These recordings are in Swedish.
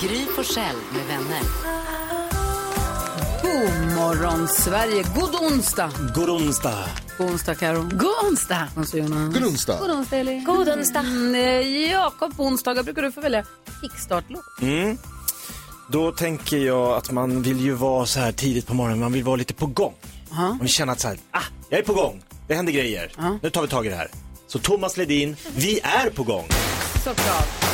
Gry Forssell med vänner. God morgon, Sverige. God onsdag. God onsdag. God onsdag, Karo. God onsdag. Och så Jonas. God onsdag. God onsdag, Elin. God onsdag. Mm, eh, Jakob, på onsdagar brukar du få välja kickstart-låt. Mm. Då tänker jag att man vill ju vara så här tidigt på morgonen, man vill vara lite på gång. Man vill känna att så här, ah, jag är på gång, det händer grejer, nu tar vi tag i det här. Så Thomas Ledin, vi är på gång. Såklart.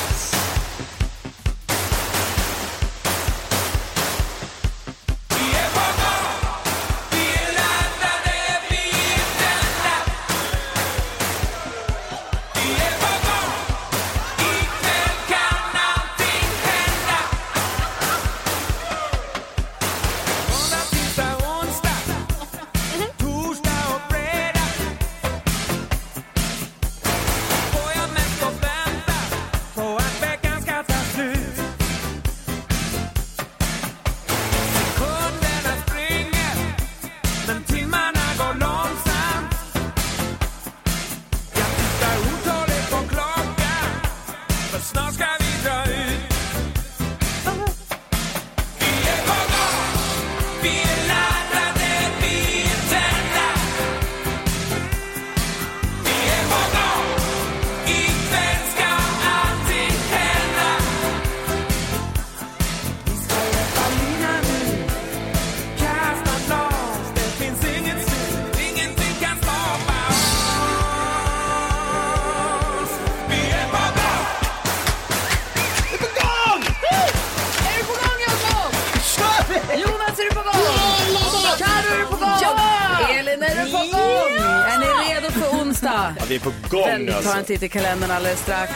Vi är på gång Vi tar en alltså. titt i kalendern alldeles strax.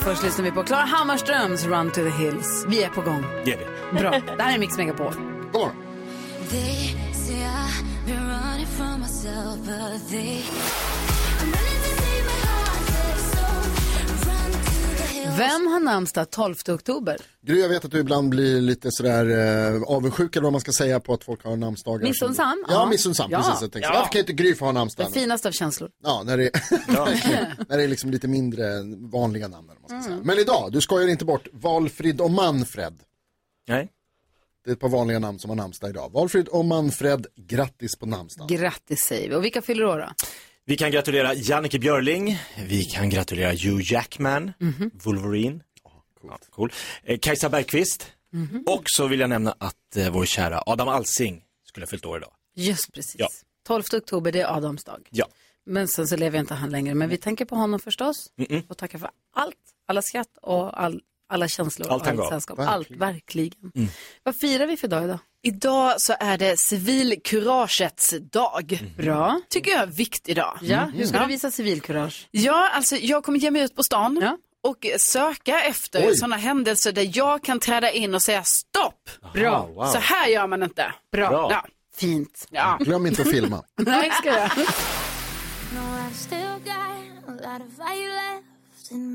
Först lyssnar vi på Klara Hammarströms Run to the Hills. Vi är på gång. Det är vi. Bra. Det här är Mix Megapol. God morgon. Vem har namnsdag 12 oktober? Gry, jag vet att du ibland blir lite sådär eh, avundsjuk eller vad man ska säga på att folk har namnsdagar. Missunnsam? Ja, Ja. missunnsam. Ja. Precis. Jag tänkte, Ja. Varför kan inte Gry få ha namnsdag? Den finaste av känslor. Ja, när det, när det är liksom lite mindre vanliga namn. Man ska säga. Men idag, du skojar inte bort Valfrid och Manfred. Nej. Det är ett par vanliga namn som har namnsdag idag. Valfrid och Manfred, grattis på namnsdagen. Grattis säger vi. Och vilka fyller år då? Vi kan gratulera Jannike Björling, vi kan gratulera Hugh Jackman, Wolverine, ja, cool. eh, Kajsa Bergqvist och så vill jag nämna att eh, vår kära Adam Alsing skulle ha fyllt år idag. Just precis. Ja. 12 oktober, det är Adams dag. Ja. Men sen så lever inte han längre. Men vi tänker på honom förstås. Och tackar för allt. Alla skratt och all, alla känslor. Allt och allt sällskap. Verkligen. Allt, verkligen. Vad firar vi för dag idag? Idag så är det civilkuragets dag. Bra. Tycker jag är en viktig dag. Ja, hur ska Ja. du visa civilkurage? Ja, alltså jag kommer ge mig ut på stan Ja. och söka efter Oj. sådana händelser där jag kan träda in och säga stopp. Bra. Wow. Så här gör man inte. Bra. Bra. Ja. Fint. Ja. Glöm inte att filma. Nej, ska jag.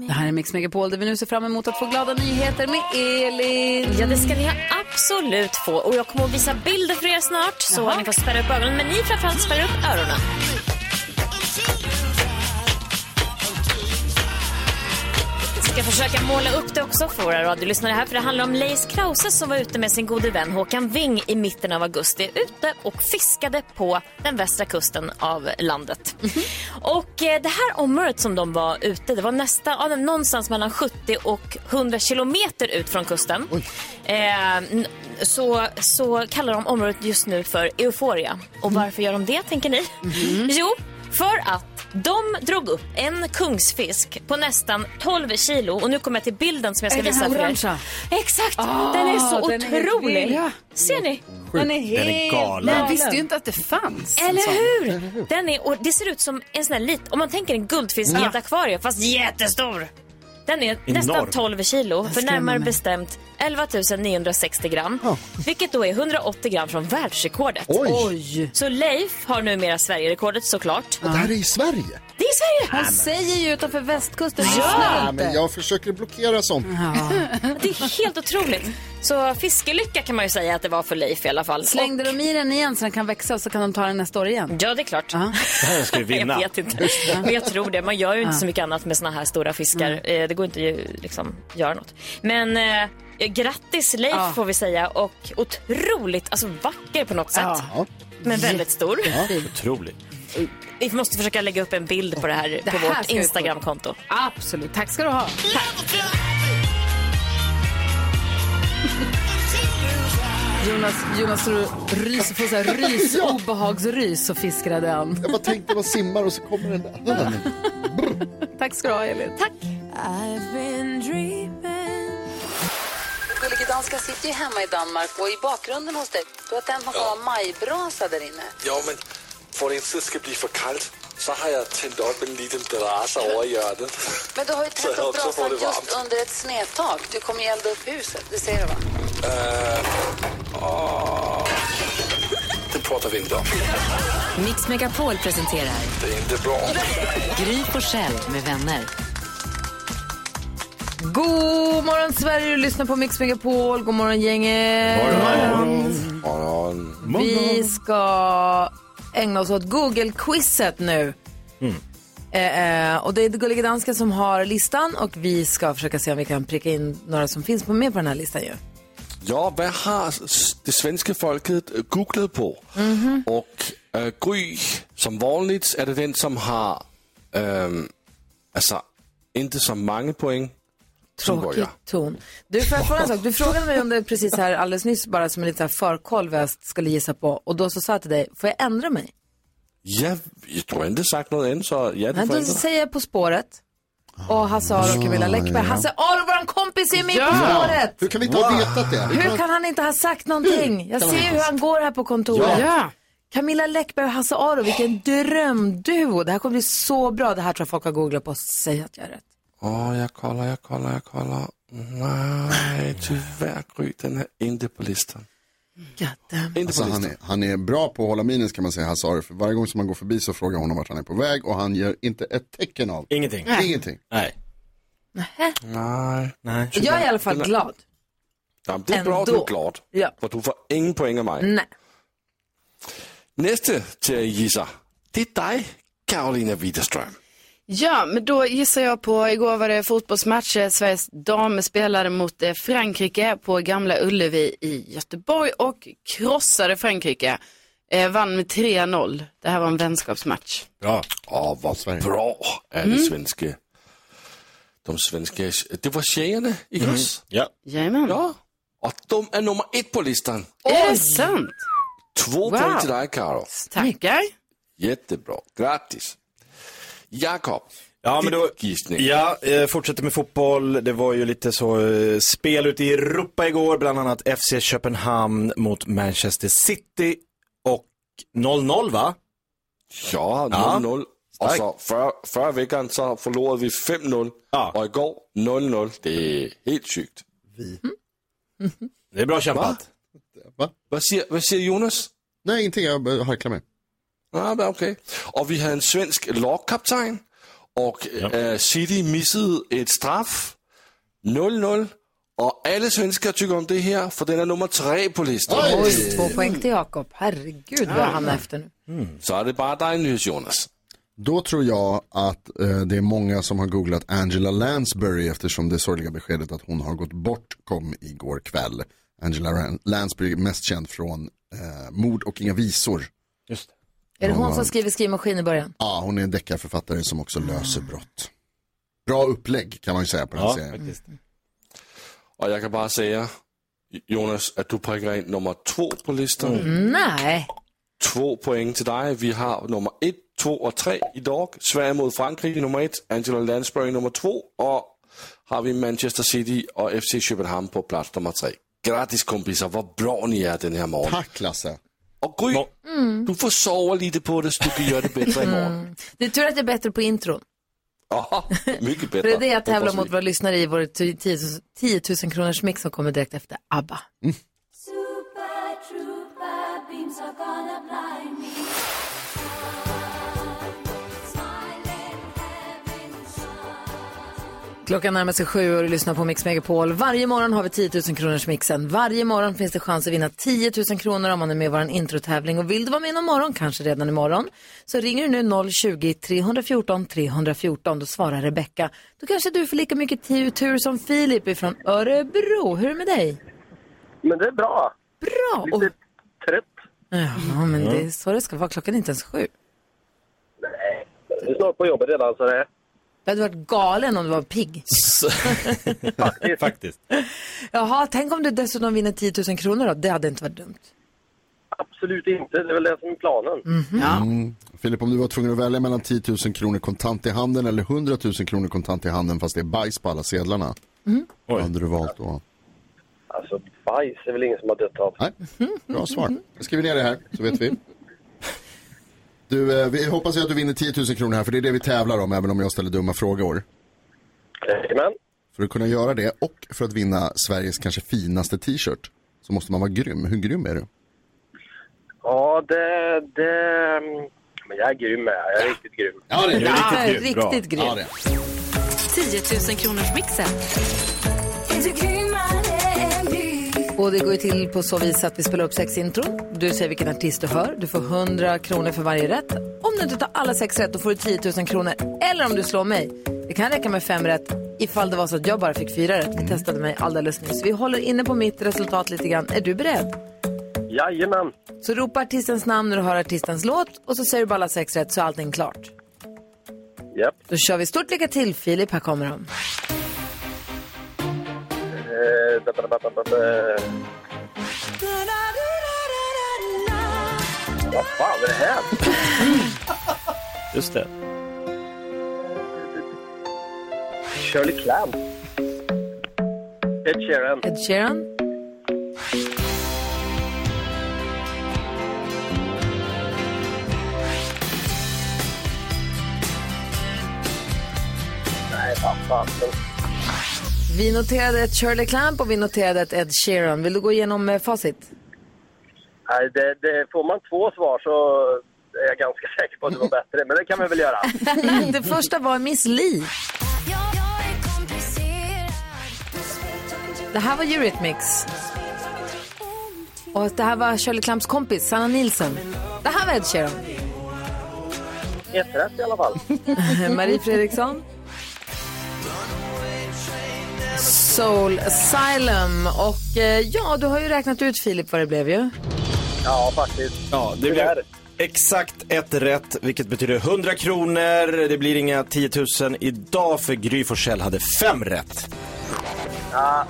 Det här är Mix Megapol där vi nu ser fram emot att få glada nyheter med Elin. Ja, det ska ni absolut få. Och jag kommer att visa bilder för er snart så Jaha. ni får spärra upp ögonen. Men ni framförallt spärra upp öronen. Ska försöka måla upp det också för våra radiolyssnare här. För det handlar om Leis Krause som var ute med sin gode vän Håkan Wing i mitten av augusti. Ute och fiskade på den västra kusten av landet. Och eh, det här området som de var ute, det var nästan, ja, någonstans mellan 70 och 100 kilometer ut från kusten. Eh, så, så kallar de området just nu för Euphoria. Och varför gör de det tänker ni? Jo, för att de drog upp en kungsfisk på nästan 12 kilo. Och nu kommer jag till bilden som jag ska Är visa för er. orangea? Exakt! Ah, den är så den är otrolig. Ja. Ser ni? Den är helt Den är galen. Men jag visste ju inte att det fanns. Eller hur? Den är, och det ser ut som en sån här lit, om man tänker en guldfisk i ett akvarium fast jättestor. Den är nästan 12 kilo, för närmare bestämt 11 960 gram. Vilket då är 180 gram från världsrekordet. Oj. Så Leif har numera Sverigerekordet såklart. Och det här är i Sverige. Det är i Sverige! Han säger ju utanför västkusten. Ja, Lyssnar Ja, inte? men jag försöker blockera sånt. Det är helt otroligt. Så fiskelycka kan man ju säga att det var för Leif i alla fall. Slängde de i den igen så den kan växa och så kan de ta den nästa år igen? Ja, det är klart. Jag ska vinna. Jag vet inte. Men jag tror det. Man gör ju inte så mycket annat med såna här stora fiskar. Eh, Det går inte att liksom, göra något. Men eh, grattis Leif Ja. får vi säga. Och otroligt alltså, vacker på något sätt. Ja. Men väldigt stor. Otroligt. Vi måste försöka lägga upp en bild på det här Det på här vårt. Instagramkonto. Absolut. Tack ska du ha. Jonas, Jonas tror rys, får så här rys, obehagsrys och fiskade han. Jag bara tänkte man simmar och så kommer den där. Tack ska du ha Elin. Tack. Gullige danska sitter ju hemma i Danmark och i bakgrunden hos dig, du har tänt någon form av majbrasa där inne. Ja, men för att det inte ska bli för kallt så har jag tänt upp en liten brasa över i hörnet. Men du har ju tänt upp brasan just under ett snedtak. Du kommer ju elda upp huset, det ser du va? Det pratar vi inte om. Mix Megapol presenterar Det är inte bra. Gry Forssell med vänner. God morgon Sverige, du lyssnar på Mix Megapol. God morgon gänget. Vi ska ägna oss åt Google-quizet nu. Eh, eh, och det är Gullige Dansken som har listan och vi ska försöka se om vi kan pricka in några som finns på med på den här listan ju. Ja, vad har det svenska folket googlat på? Och äh, Gry, som vanligt är det den som har ähm, alltså, inte så många poäng. Tråkig ton. Du, får jag fråga en sak? Du frågade mig om det precis här alldeles nyss bara som en liten förkoll vad jag skulle gissa på. Och då så sa jag till dig, får jag ändra mig? Ja, du har inte sagt något än så ja, du får då ändra. säger jag På spåret. Och Hasse Aro och Camilla Läckberg. Hasse Aro, våran kompis, är med På spåret! Hur kan vi inte ha vetat det? Hur kan han inte ha sagt någonting? Jag ser hur han går här på kontoret. Ja. Camilla Läckberg och Hasse Aro, vilken drömduo. Det här kommer bli så bra. Det här tror jag folk har googlat på. Säg att jag är rätt. Åh, jag kollar, jag kollar, jag kollar. Nej, tyvärr Gry, den är inte på listan. Inte Alltså, på han, listan. är, han är bra på att hålla minus kan man säga, Hasse Aro. För varje gång som man går förbi så frågar hon om vart han är på väg och han ger inte ett tecken av. Ingenting. Ingenting. Nej. Nej. Nej. Jag är i alla fall glad. Ja, det är bra att du Ändå. är glad. Ja. För du får ingen poäng av mig. Nej. Nästa till att gissa, det är dig, Karolina Widerström. Ja, men då gissar jag på, igår var det fotbollsmatch, eh, Sveriges damer spelade mot eh, Frankrike på Gamla Ullevi i Göteborg och krossade Frankrike. Eh, vann med 3-0. Det här var en vänskapsmatch. Bra. Åh, vad Sverige. bra är det svenska. De svenska, det var tjejerna i goss. Ja. Jajamän. Ja, och de är nummer ett på listan. Är det sant? Två Wow. poäng till dig, Karo. Tackar. Jättebra, grattis. Jakob, Ja, men då, ja, eh, fortsätter med fotboll. Det var ju lite så eh, spel ute i Europa igår, bland annat FC Köpenhamn mot Manchester City och 0-0 va? Ja, 0-0. Och Starkt. så för, förra veckan så förlorade vi 5-0 Ja. och igår 0-0. Det är helt sjukt. Det är bra kämpat. Va? Vad säger, vad säger Jonas? Nej, ingenting. Jag harklar mig. Ja, men okej. Och vi har en svensk lagkapten och Ja. äh, City missade ett straff. 0-0. Och alla svenskar tycker om det här, för den är nummer tre på listan. Oj, två poäng till Jakob. Herregud vad han är efter nu. Så är det bara dig nu, Jonas. Då tror jag att eh, det är många som har googlat Angela Lansbury eftersom det sorgliga beskedet att hon har gått bort kom igår kväll. Angela Lansbury, mest känd från eh, Mord och inga visor. Just Är det hon Ja. som skriver skrivmaskin i början? Ja, hon är en deckarförfattare som också löser brott. Bra upplägg kan man ju säga på den här Ja, serien. faktiskt. Och jag kan bara säga, Jonas, att du prickar in nummer två på listan. Nej. Två poäng till dig. Vi har nummer ett, två och tre idag. Sverige mot Frankrike nummer ett, Angela Lansbury nummer två och har vi Manchester City och FC Köpenhamn på plats nummer tre. Grattis kompisar, vad bra ni är den här morgon. Tack Lasse. Och Gry, du får sova lite på det så du kan göra det bättre imorgon. Det är tur att jag är bättre på intron. Ja, mycket För bättre. det är det jag tävlar mot våra lyssnare i vår 10 000 10 000 kronors mix som kommer direkt efter ABBA. Klockan närmar sig sju och du lyssnar på Mix Megapol. Varje morgon har vi 10 000 kronors mixen. Varje morgon finns det chans att vinna 10 000 kronor om man är med i vår introtävling. Och vill du vara med någon morgon, kanske redan imorgon, så ringer du nu 020-314 314. Då svarar Rebecka. Då kanske du får lika mycket tur som Filip ifrån Örebro. Hur är det med dig? Men det är bra. Bra! Lite trött. Ja, men det är så det ska vara. Klockan är inte ens sju. Nej, det är snart på jobbet redan så det... Du hade varit galen om du var pigg. Faktiskt. Jaha, tänk om du dessutom vinner 10 000 kronor då? Det hade inte varit dumt. Absolut inte. Det är väl det som är planen. Mm. Filip, om du var tvungen att välja mellan 10 000 kronor kontant i handen eller 100 000 kronor kontant i handen fast det är bajs på alla sedlarna. Mm. Vad hade du valt då? Alltså, bajs är väl ingen som har dött av. Nej, bra svar. Jag skriver ner det här så vet vi. Du, eh, vi hoppas att du vinner 10 000 kronor här för det är det vi tävlar om även om jag ställer dumma frågor. Jajamän. För att kunna göra det och för att vinna Sveriges kanske finaste t-shirt så måste man vara grym. Hur grym är du? Ja, det... det... Men jag är grym med. Jag är riktigt grym. Ja, det är Ja, riktigt grym. Ja, det är. 10 000 kronors mixen. Och det går ju till på så vis att vi spelar upp sex intron. Du säger vilken artist du hör. Du får 100 kronor för varje rätt. Om du inte tar alla sex rätt då får du 10 000 kronor. Eller om du slår mig. Det kan räcka med fem rätt ifall det var så att jag bara fick fyra rätt. Vi testade mig alldeles nyss. Vi håller inne på mitt resultat lite grann. Är du beredd? Jajamän. Så ropa artistens namn när du hör artistens låt och så säger du bara alla sex rätt så är allting klart. Japp. Då kör vi. Stort lycka till Filip, här kommer de. Vad fan är det här? Just det. Shirley Clamp. Ed Sheeran. Ed Sheeran. Nej, vad fasen. Vi noterade ett Shirley Clamp och vi noterade ett Ed Sheeran. Vill du gå igenom eh, facit? Nej, det, det, får man två svar så är jag ganska säker på att det var bättre. Men det kan vi väl göra. det första var Miss Li. Det här var Eurythmics. Och det här var Shirley Clamps kompis, Sanna Nilsson. Det här var Ed Sheeran. Ett rätt i alla fall. Marie Fredriksson. Soul Asylum. Och eh, ja, du har ju räknat ut Filip vad det blev ju. Ja, faktiskt. Ja, det blev exakt ett rätt, vilket betyder 100 kronor. Det blir inga 10 000 idag, för Gry Forssell hade fem rätt. Ja,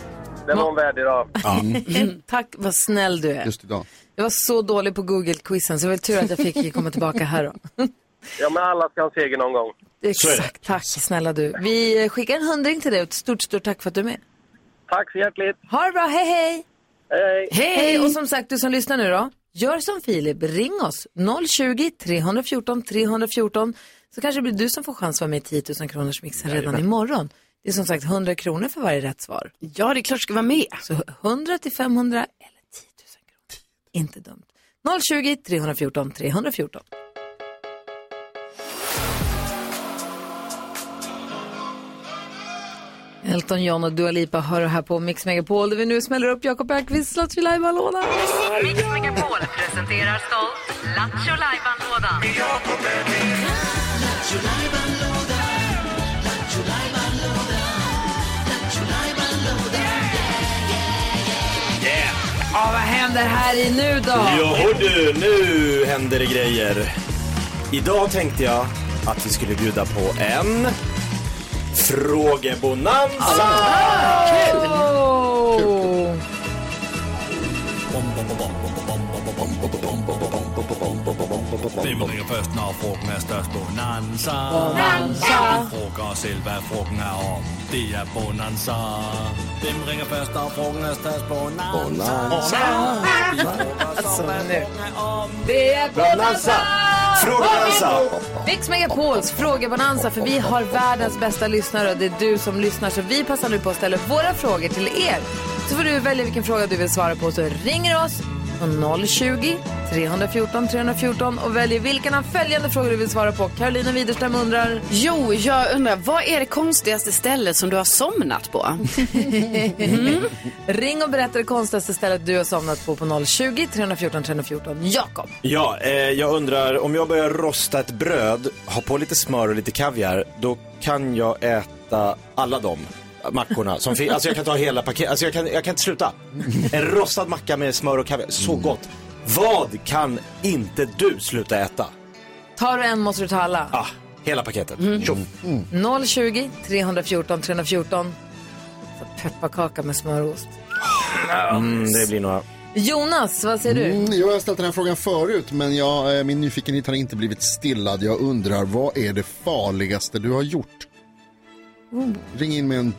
det var en värdig dag. Tack, vad snäll du är. Just idag. Jag var så dålig på Google-quizen så det var tur att jag fick komma tillbaka här då. Ja, men alla ska ha en seger någon gång. Exakt, tack snälla du. Vi skickar en hundring till dig och ett stort, stort tack för att du är med. Tack så hjärtligt. Ha det bra, hej hej! Hej, Hej! Och som sagt, du som lyssnar nu då, gör som Filip, ring oss 020-314 314 så kanske det blir du som får chans att vara med i 10 000 kronors mixen redan imorgon. Det är som sagt 100 kronor för varje rätt svar. Ja, det är klart ska vara med. Så 100 till 500 eller 10 000 kronor. Inte dumt. 020 314 314. Elton John och Dua Lipa hör här på Mix Megapol där vi nu smäller upp Jakob Öqvists Lattjo Lajban-låda. Mix Megapol presenterar stolt Lattjo Lajban-lådan. Ja, vad händer här i nu då? Ja, du, nu händer det grejer. Idag tänkte jag att vi skulle bjuda på en frågebonanza. Kul! Hvem ringer først, når frugten er størst? Bonanza. Bonanza. Vi selv, hvad frugten er om. Det er Bonanza. Hvem ringer først, når frugten er størst? Bonanza. Vi Alltså om, hvad nu. frugten er om. Det är Bonanza! Frågebonanza! Mix Megapols frågebonanza, för vi har världens bästa lyssnare och det är du som lyssnar. Så vi passar nu på att ställa våra frågor till er. Så får du välja vilken fråga du vill svara på. Så ringer du oss på 020 314 314 och väljer vilken av följande frågor du vill svara på. Carolina Widerström undrar... Jo, jag undrar, vad är det konstigaste stället som du har somnat på? Mm. Ring och berätta det konstigaste stället du har somnat på på 020 314 314. Jakob. Ja, eh, jag undrar om jag börjar rosta ett bröd, ha på lite smör och lite kaviar, då kan jag äta alla de mackorna som finns. Alltså jag kan ta hela paketet, alltså jag kan, jag kan inte sluta. En rostad macka med smör och kaviar, så gott. Vad kan inte du sluta äta? Tar du en måste du ta alla. Ah, hela paketet. Mm. Tjoff. 020 314 314. Så pepparkaka med smörost. Mm, det blir några. Jonas, vad säger du? Mm, jag har ställt den här frågan förut, men jag, eh, min nyfikenhet har inte blivit stillad. Jag undrar, vad är det farligaste du har gjort? Mm. Ring in med en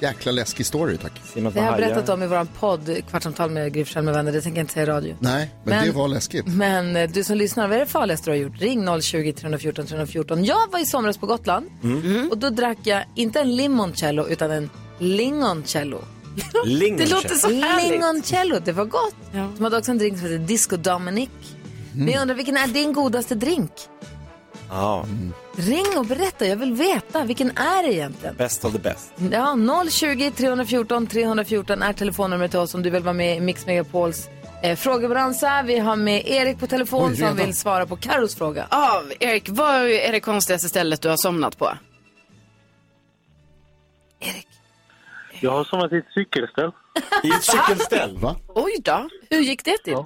jäkla läskig story, tack. Det har jag berättat om i vår podd, Kvartsamtal med Gry Forssell med vänner. Det tänker jag inte säga i radio. Nej, men, Men- det var läskigt. Men eh, du som lyssnar, vad är det farligaste du har gjort? Ring 020 314 314. Jag var i somras på Gotland Mm. och då drack jag inte en limoncello utan en lingoncello. Lingoncello. Det låter så härligt. Lingoncello, det var gott. De hade också en drink som heter Disco Dominic. Men jag undrar, vilken är din godaste drink? Ja, Ring och berätta, jag vill veta. Vilken är det egentligen? best of the best. Ja, 020 314 314 är telefonnumret till oss om du vill vara med i Mix Megapols eh, frågebalansa. Vi har med Erik på telefon Oj, som vill svara på Karos fråga. Ja, Erik, vad är det konstigaste stället du har somnat på? Jag har somnat i ett cykelställ. I ett cykelställ? Va? Oj då, hur gick det till? Eh,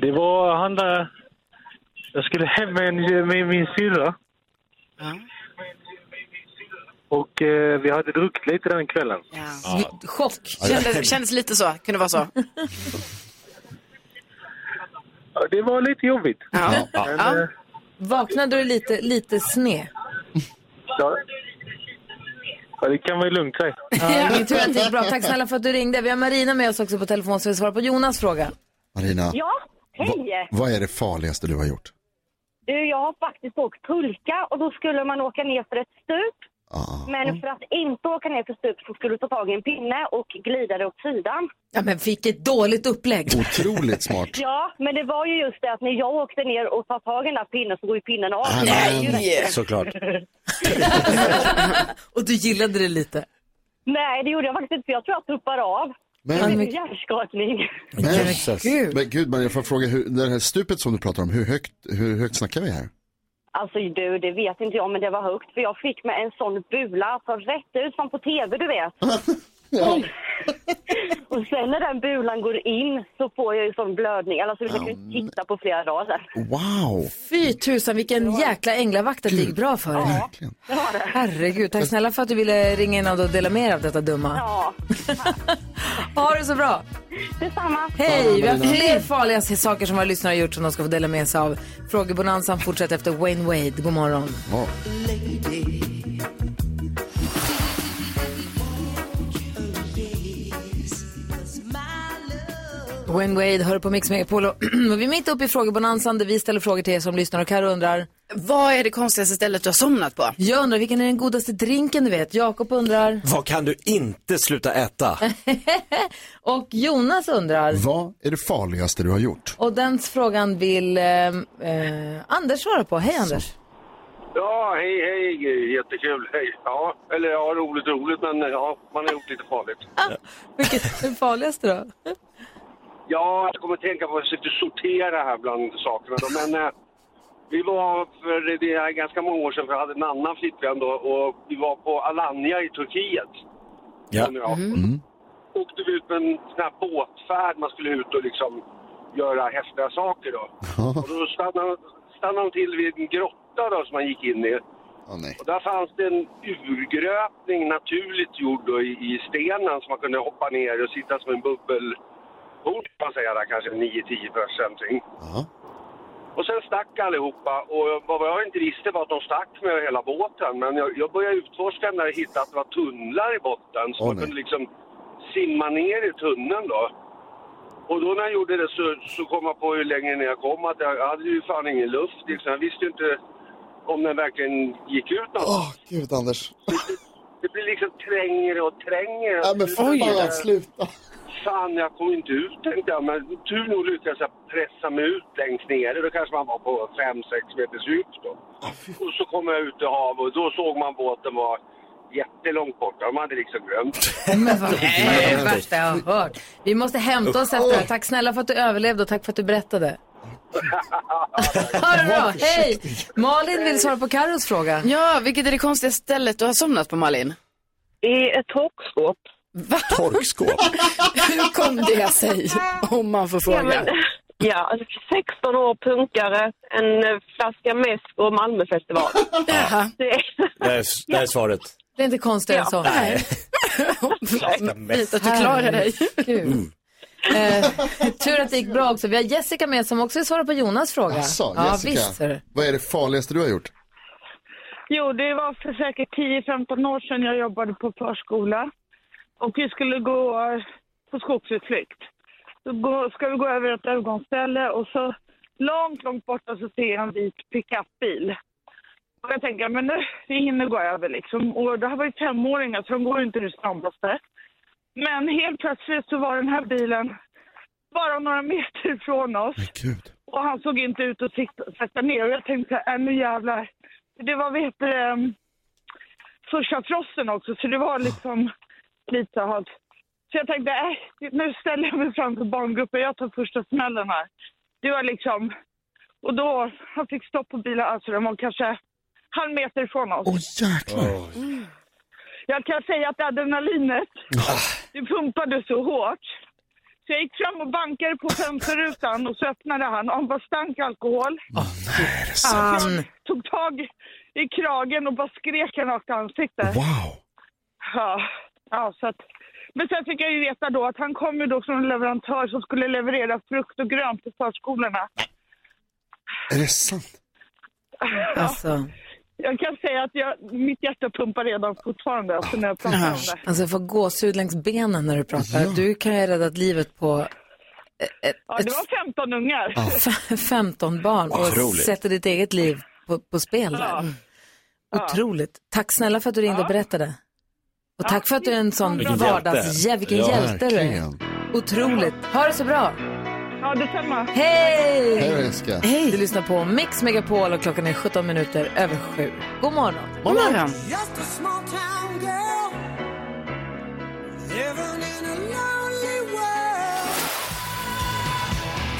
Det var, handla, jag skulle hem med, en, med min syrra. Och eh, vi hade druckit lite den kvällen. Chock. Kändes, kändes lite så, kunde vara så. Ja, Det var lite jobbigt. Ja. Men, Ja. eh, Vaknade du lite, lite sned? ja. ja, det kan man ju lugnt säga. Ja, att det gick bra. Tack snälla för att du ringde. Vi har Marina med oss också på telefon som vill svara på Jonas fråga. Marina, Ja, hej! vad är det farligaste du har gjort? Du, jag har faktiskt åkt pulka och då skulle man åka ner för ett stup. Ah. Men för att inte åka ner för stup så skulle du ta tag i en pinne och glida det åt sidan. Ja, men vilket dåligt upplägg. Otroligt smart. Ja, men det var ju just det att när jag åkte ner och tar tag i den där pinnen så går ju pinnen av. Ah, ju rätt. Såklart. Och du gillade det lite? Nej, det gjorde jag faktiskt inte för jag tror jag tuppar av. Men- Men... Det är hjärnskakning. Men, men gud, Maria, får jag fråga, hur, det här stupet som du pratar om, hur högt, hur högt snackar vi här? Alltså du, det vet inte jag men det var högt för jag fick med en sån bula, alltså rätt ut som på tv du vet. och sen när den bulan går in så får jag ju sån blödning, alltså jag kan ju titta på flera dagar sen. Wow! Fy tusan, vilken jäkla änglavakt det gick bra för dig. Herregud, tack snälla för att du ville ringa in och dela med dig av detta dumma. Ja. Ha det så bra. Detsamma. Hej, vi har fler farliga saker som våra lyssnare har gjort som de ska få dela med sig av. Frågebonanzan fortsätter efter Wayne Wade. God morgon. Wayne Wade hör på Mix Megapol och vi är mitt uppe i frågebonanzan där vi ställer frågor till er som lyssnar och Karo undrar. Vad är det konstigaste stället du har somnat på? Jag undrar vilken är den godaste drinken du vet? Jakob undrar. Vad kan du inte sluta äta? och Jonas undrar. Vad är det farligaste du har gjort? Och den frågan vill eh, eh, Anders svara på. Hej Anders. Ja, hej, hej, jättekul, hej. Ja, eller ja, roligt, roligt, men ja, man har gjort lite farligt. Vilket är det farligaste då? Ja, jag kommer att tänka på, jag försökte sortera här bland sakerna då, men eh, vi var för det är ganska många år sedan, för jag hade en annan flickvän då, och vi var på Alanya i Turkiet. Ja. Ja. Åkte vi ut med en sån här båtfärd, man skulle ut och liksom göra häftiga saker då. Och då stannade, stannade de till vid en grotta då som man gick in i. Och där fanns det en urgröpning naturligt gjord i, i stenen som man kunde hoppa ner och sitta som en bubbelbord kan man säga där, kanske 9-10 pers någonting. Och sen stack allihopa och vad jag inte visste var att de stack med hela båten. Men jag, jag började utforska när jag hittade att det var tunnlar i botten så Åh, man nej. kunde liksom simma ner i tunneln då. Och då när jag gjorde det så, så kom jag på hur länge ner jag kom att jag hade ju fan ingen luft. Liksom. Jag visste ju inte om den verkligen gick ut Åh, någonstans. gud Anders. Det blir liksom trängre och trängre. Ja, men fan, sluta. Fan, jag kom inte ut tänkte jag. Men tur nog lyckades jag pressa mig ut längst nere. Då kanske man var på 5-6 meters djup då. Och så kom jag ut i havet och då såg man båten var jättelångt borta. De hade liksom glömt. Men vad det är det värsta jag har hört. Vi måste hämta oss efter det här. Tack snälla för att du överlevde och tack för att du berättade. Ha det bra, hej! Malin vill svara på Carros fråga. Ja, vilket är det konstigaste stället du har somnat på Malin? I ett torkskåp. Va? Torkskåp? Hur kom det sig? Om man får Ja, fråga. men, ja, 16 år punkare, en eh, flaska mäsk och Malmöfestival. Jaha. Det är... Det är, det är svaret. Det är inte konstigare än så. Nej. Fint att du klarar dig. Gud. Eh, tur att det gick bra också. Vi har Jessica med som också vill svara på Jonas fråga. Asså, ja, Jessica, visst. vad är det farligaste du har gjort? Jo, det var för säkert 10-15 år sedan jag jobbade på förskola. Och vi skulle gå på skogsutflykt. Då ska vi gå över ett övergångsställe och så långt, långt borta så ser jag en vit pickupbil. Och jag tänker, men nu, vi hinner gå över liksom. Och det här var ju femåringar så de går inte det snabbaste. Men helt plötsligt så var den här bilen bara några meter ifrån oss. Och han såg inte ut att sätta ner. Och jag tänkte, äh, nu jävlar. Det var, heter det, um, första frosten också, så det var liksom lite halt. Så jag tänkte, äh, nu ställer jag mig framför barngruppen, jag tar första smällen här. Det var liksom, och då, han fick stopp på bilen, alltså den var kanske halv meter ifrån oss. Åh jäklar. Mm. Jag kan säga att adrenalinet, det pumpade så hårt. Så jag gick fram och bankade på fönsterrutan och så öppnade han och han bara stank alkohol. Så jag tog tag i kragen och bara skrek han rakt i ansiktet. Wow. Ja, ja så att, men sen fick jag ju veta då att han kom ju då från en leverantör som skulle leverera frukt och grönt till förskolorna. Är det sant? Alltså, Jag kan säga att jag, mitt hjärta pumpar redan fortfarande alltså, när jag pratar om det. alltså jag får gåshud längs benen när du pratar. Du kan ju ha räddat livet på ett, Ja, det var 15 ungar. ett 15 barn och Otroligt. sätter ditt eget liv på, på spel där. Ja. Otroligt. Tack snälla för att du ringde och berättade. Och tack för att du är en sån Vilken hjälte. vardagsjävel. Vilken Ja, hjälte du är. Otroligt. Ha det så bra. Ja, detsamma. Hej! Hej då, Jessica. Hej! Du lyssnar på Mix Megapol och klockan är 17 minuter över sju. God morgon. God morgon.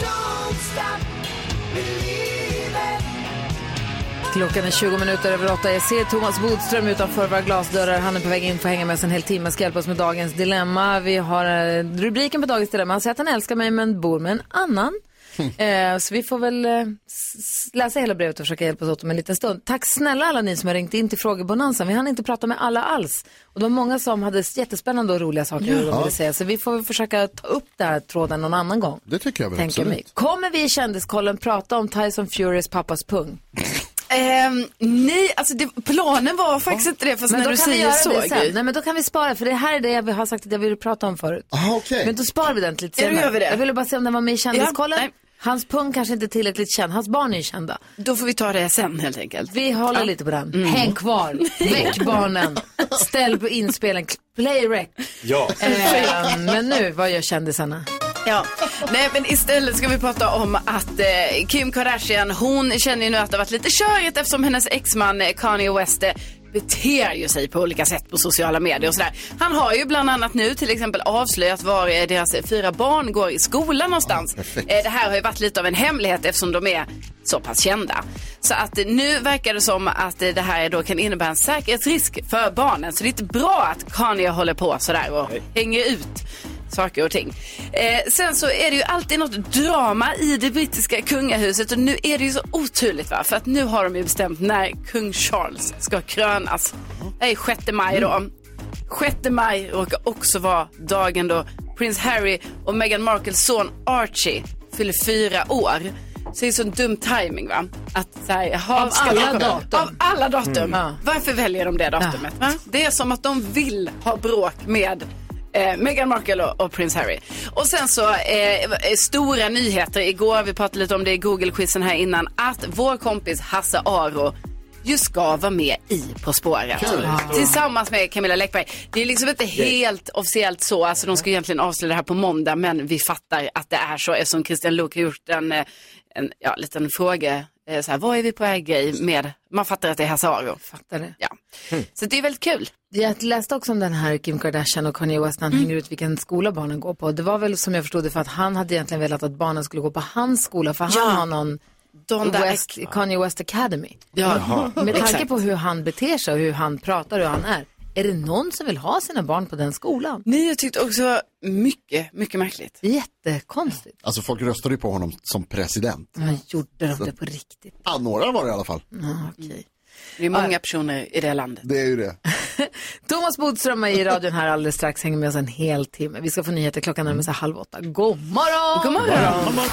Don't stop believing. Klockan är 20 minuter över åtta. Jag ser Thomas Bodström utanför våra glasdörrar. Han är på väg in för att hänga med oss en hel timme. Ska hjälpa oss med dagens dilemma. Vi har eh, rubriken på dagens dilemma. Han säger att han älskar mig men bor med en annan. Eh, så vi får väl eh, läsa hela brevet och försöka hjälpa oss åt om en liten stund. Tack snälla alla ni som har ringt in till frågebonanzan. Vi hann inte prata med alla alls. Och det var många som hade jättespännande och roliga saker Ja. de ville säga. Så vi får väl försöka ta upp den här tråden någon annan gång. Det tycker jag väl Tänker absolut. mig. Kommer vi i Kändiskollen prata om Tyson Furys pappas pung? Ehm, nej, alltså det, planen var faktiskt inte det, fast Men när då du kan vi säger göra så. Gry. Nej men då kan vi spara för det här är det jag har sagt att jag ville prata om förut. Aha, okej. Men då sparar vi den till lite Ja, då senare. gör vi det. Jag ville bara se om den var med i Kändiskollen. Ja. Hans pung kanske inte är tillräckligt känd. Hans barn är ju kända. Då får vi ta det sen helt enkelt. Vi håller lite på den. Häng kvar. Väck barnen. Ställ på inspelen. Play rec. Ja. Eh, men nu, vad gör kändisarna? Ja, nej men istället ska vi prata om att eh, Kim Kardashian, hon känner ju nu att det har varit lite körigt eftersom hennes exman eh, Kanye West eh, beter ju sig på olika sätt på sociala medier och sådär. Han har ju bland annat nu till exempel avslöjat var eh, deras fyra barn går i skolan någonstans. Eh, det här har ju varit lite av en hemlighet eftersom de är så pass kända. Så att nu verkar det som att det här då kan innebära en säkerhetsrisk för barnen. Så det är inte bra att Kanye håller på sådär och hänger ut saker och ting. Eh, sen så är det ju alltid något drama i det brittiska kungahuset och nu är det ju så oturligt va, för att nu har de ju bestämt när kung Charles ska krönas. Det är 6 maj då. 6 maj råkar också vara dagen då prins Harry och Meghan Markles son Archie fyller fyra år. Så det är sån dum timing va? Att så här, Av alla datum. Av alla datum. Mm. Ja. Varför väljer de det datumet? Va? Det är som att de vill ha bråk med Eh, Meghan Markle och, och Prince Harry. Och sen så eh, stora nyheter igår, vi pratade lite om det i Google-quizen här innan, att vår kompis Hasse Aro ju ska vara med i På spåret. Kul. Tillsammans med Camilla Läckberg. Det är liksom inte helt officiellt så, alltså de ska egentligen avslöja det här på måndag, men vi fattar att det är så eftersom Christian Luuk har gjort en, eh, en ja, liten fråga, eh, så här, vad är vi på väg i med, man fattar att det är Hasse Aro. Fattar det. Ja. Så det är väldigt kul. Jag läste också om den här Kim Kardashian och Kanye West när han Mm. hänger ut vilken skola barnen går på. Det var väl som jag förstod det för att han hade egentligen velat att barnen skulle gå på hans skola för Ja. han har någon Donda West, Kanye West Academy. Ja. Med tanke på hur han beter sig och hur han pratar och hur han är. Är det någon som vill ha sina barn på den skolan? Nej, jag tyckte också mycket, mycket märkligt. Jättekonstigt. Alltså folk röstade ju på honom som president. Men gjorde de det på riktigt? Ja, några var det i alla fall. Ja, okej. Det är många personer i det landet. Det är ju det. Thomas Bodström är i radion här alldeles strax, hänger med oss en hel timme. Vi ska få nyheter klockan närmar sig halv åtta. God morgon! God morgon!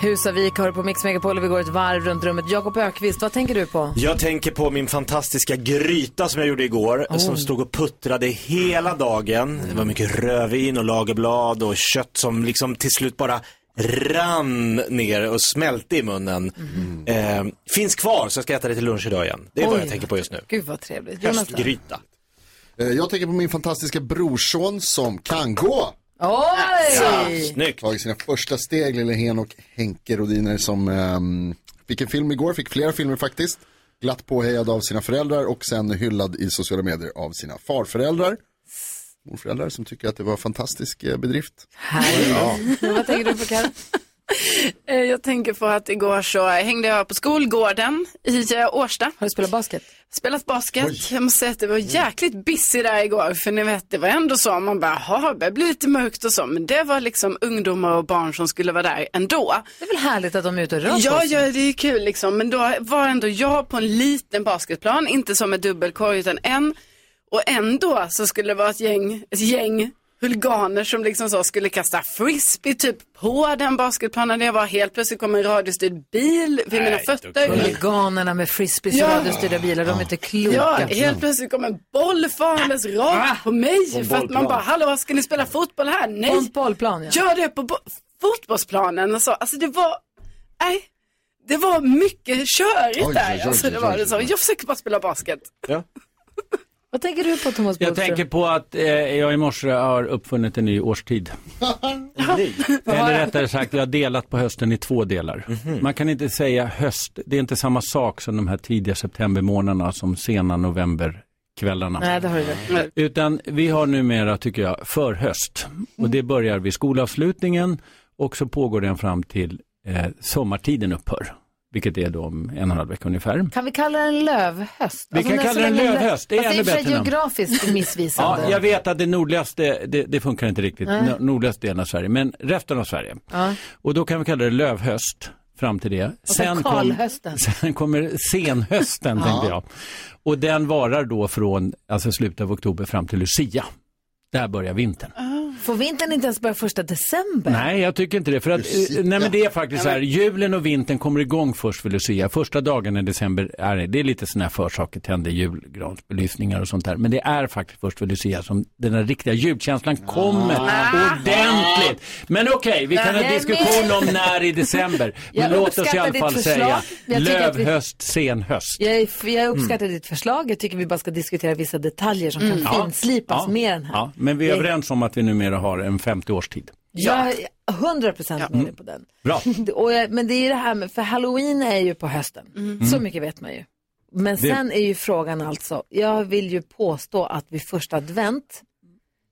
Husavik hör på Mix Megapol och vi går ett varv runt rummet. Jakob Ökvist, vad tänker du på? Jag tänker på min fantastiska gryta som jag gjorde igår, Oh. som stod och puttrade hela dagen. Det var mycket rödvin och lagerblad och kött som liksom till slut bara rann ner och smälte i munnen. Eh, finns kvar så jag ska äta det till lunch idag igen. Det är vad Oj. jag tänker på just nu. Gud vad trevligt. Höstgryta. Eh, Jag tänker på min fantastiska brorson som kan gå. Oj! Snyggt. Tagit sina första steg, lille Henok Henke Rodiner som ehm, fick en film igår, fick flera filmer faktiskt. Glatt påhejad av sina föräldrar och sen hyllad i sociala medier av sina farföräldrar. Morföräldrar som tycker att det var en fantastisk eh, bedrift. Härligt. Vad tänker du på Karin? Eh, Jag tänker på att igår så hängde jag på skolgården i eh, Årsta. Har du spelat basket? Spelat basket. Jag måste säga att det var jäkligt busy där igår. För ni vet, det var ändå så. Man bara, jaha, det börjar bli lite mörkt och så. Men det var liksom ungdomar och barn som skulle vara där ändå. Det är väl härligt att de är ute och rör på Ja, sig? ja, det är kul liksom. Men då var ändå jag på en liten basketplan, inte som en dubbelkorg utan en. Och ändå så skulle det vara ett gäng, ett gäng huliganer som liksom så skulle kasta frisbee typ på den basketplanen där jag var. Helt plötsligt kom en radiostyrd bil vid mina fötter. Huliganerna med frisbees och Ja. radiostyrda bilar, de är inte kloka. Ja, helt plötsligt kom en boll farandes rakt på mig. På en För att man bollplan. bara, hallå, ska ni spela fotboll här? Nej. På en bollplan, ja. Gör det på bo- fotbollsplanen. Och så. Alltså det var, nej, det var mycket körigt Oj, oj, där. oj, alltså, det oj, var oj. det så. Jag försöker bara spela basket. Vad tänker du på Thomas Jag Bodström? tänker på att eh, jag i morse har uppfunnit en ny årstid. Eller rättare sagt, jag har delat på hösten i två delar. Man kan inte säga höst, det är inte samma sak som de här tidiga septembermånaderna som sena novemberkvällarna. Nej, det har du rätt. Utan vi har numera, tycker jag, förhöst. Och det börjar vid skolavslutningen och så pågår den fram till eh, sommartiden upphör. Vilket är då om en och en halv vecka ungefär. Kan vi kalla den lövhöst? Vi kan när- kalla den lövhöst, det är ännu bättre namn. geografiskt missvisande. Ja, jag vet att det nordligaste, det, det funkar inte riktigt, no- nordligaste delen av Sverige, men resten av Sverige. Ja. Och då kan vi kalla det lövhöst fram till det. Och sen kom- sen kommer senhösten, Ja. tänkte jag. Och den varar då från alltså slutet av oktober fram till Lucia. Där börjar vintern. Får vintern inte ens börja första december? Nej, jag tycker inte det. För att, eh, nej, men det är faktiskt så här, julen och vintern kommer igång först för Lucia. Första dagen i december är det, det är lite sådana här försaker, tänder julgransbelysningar och sånt där. Men det är faktiskt först för Lucia som den här riktiga julkänslan kommer ordentligt. Men okej, vi kan ha Nej, diskussion om när i december. Men låt oss i alla fall säga lövhöst, senhöst. Jag, är- jag uppskattar Mm. ditt förslag. Jag tycker vi bara ska diskutera vissa detaljer som kan Ja. finslipas Ja. mer än här. Ja, men vi är överens om att vi numera har en 50-årstid. Jag är 100 procent med dig på den. Bra. Och jag, men det är ju det här med, för halloween är ju på hösten. Mm. Så mycket vet man ju. Men Det- sen är ju frågan alltså, jag vill ju påstå att vid första advent,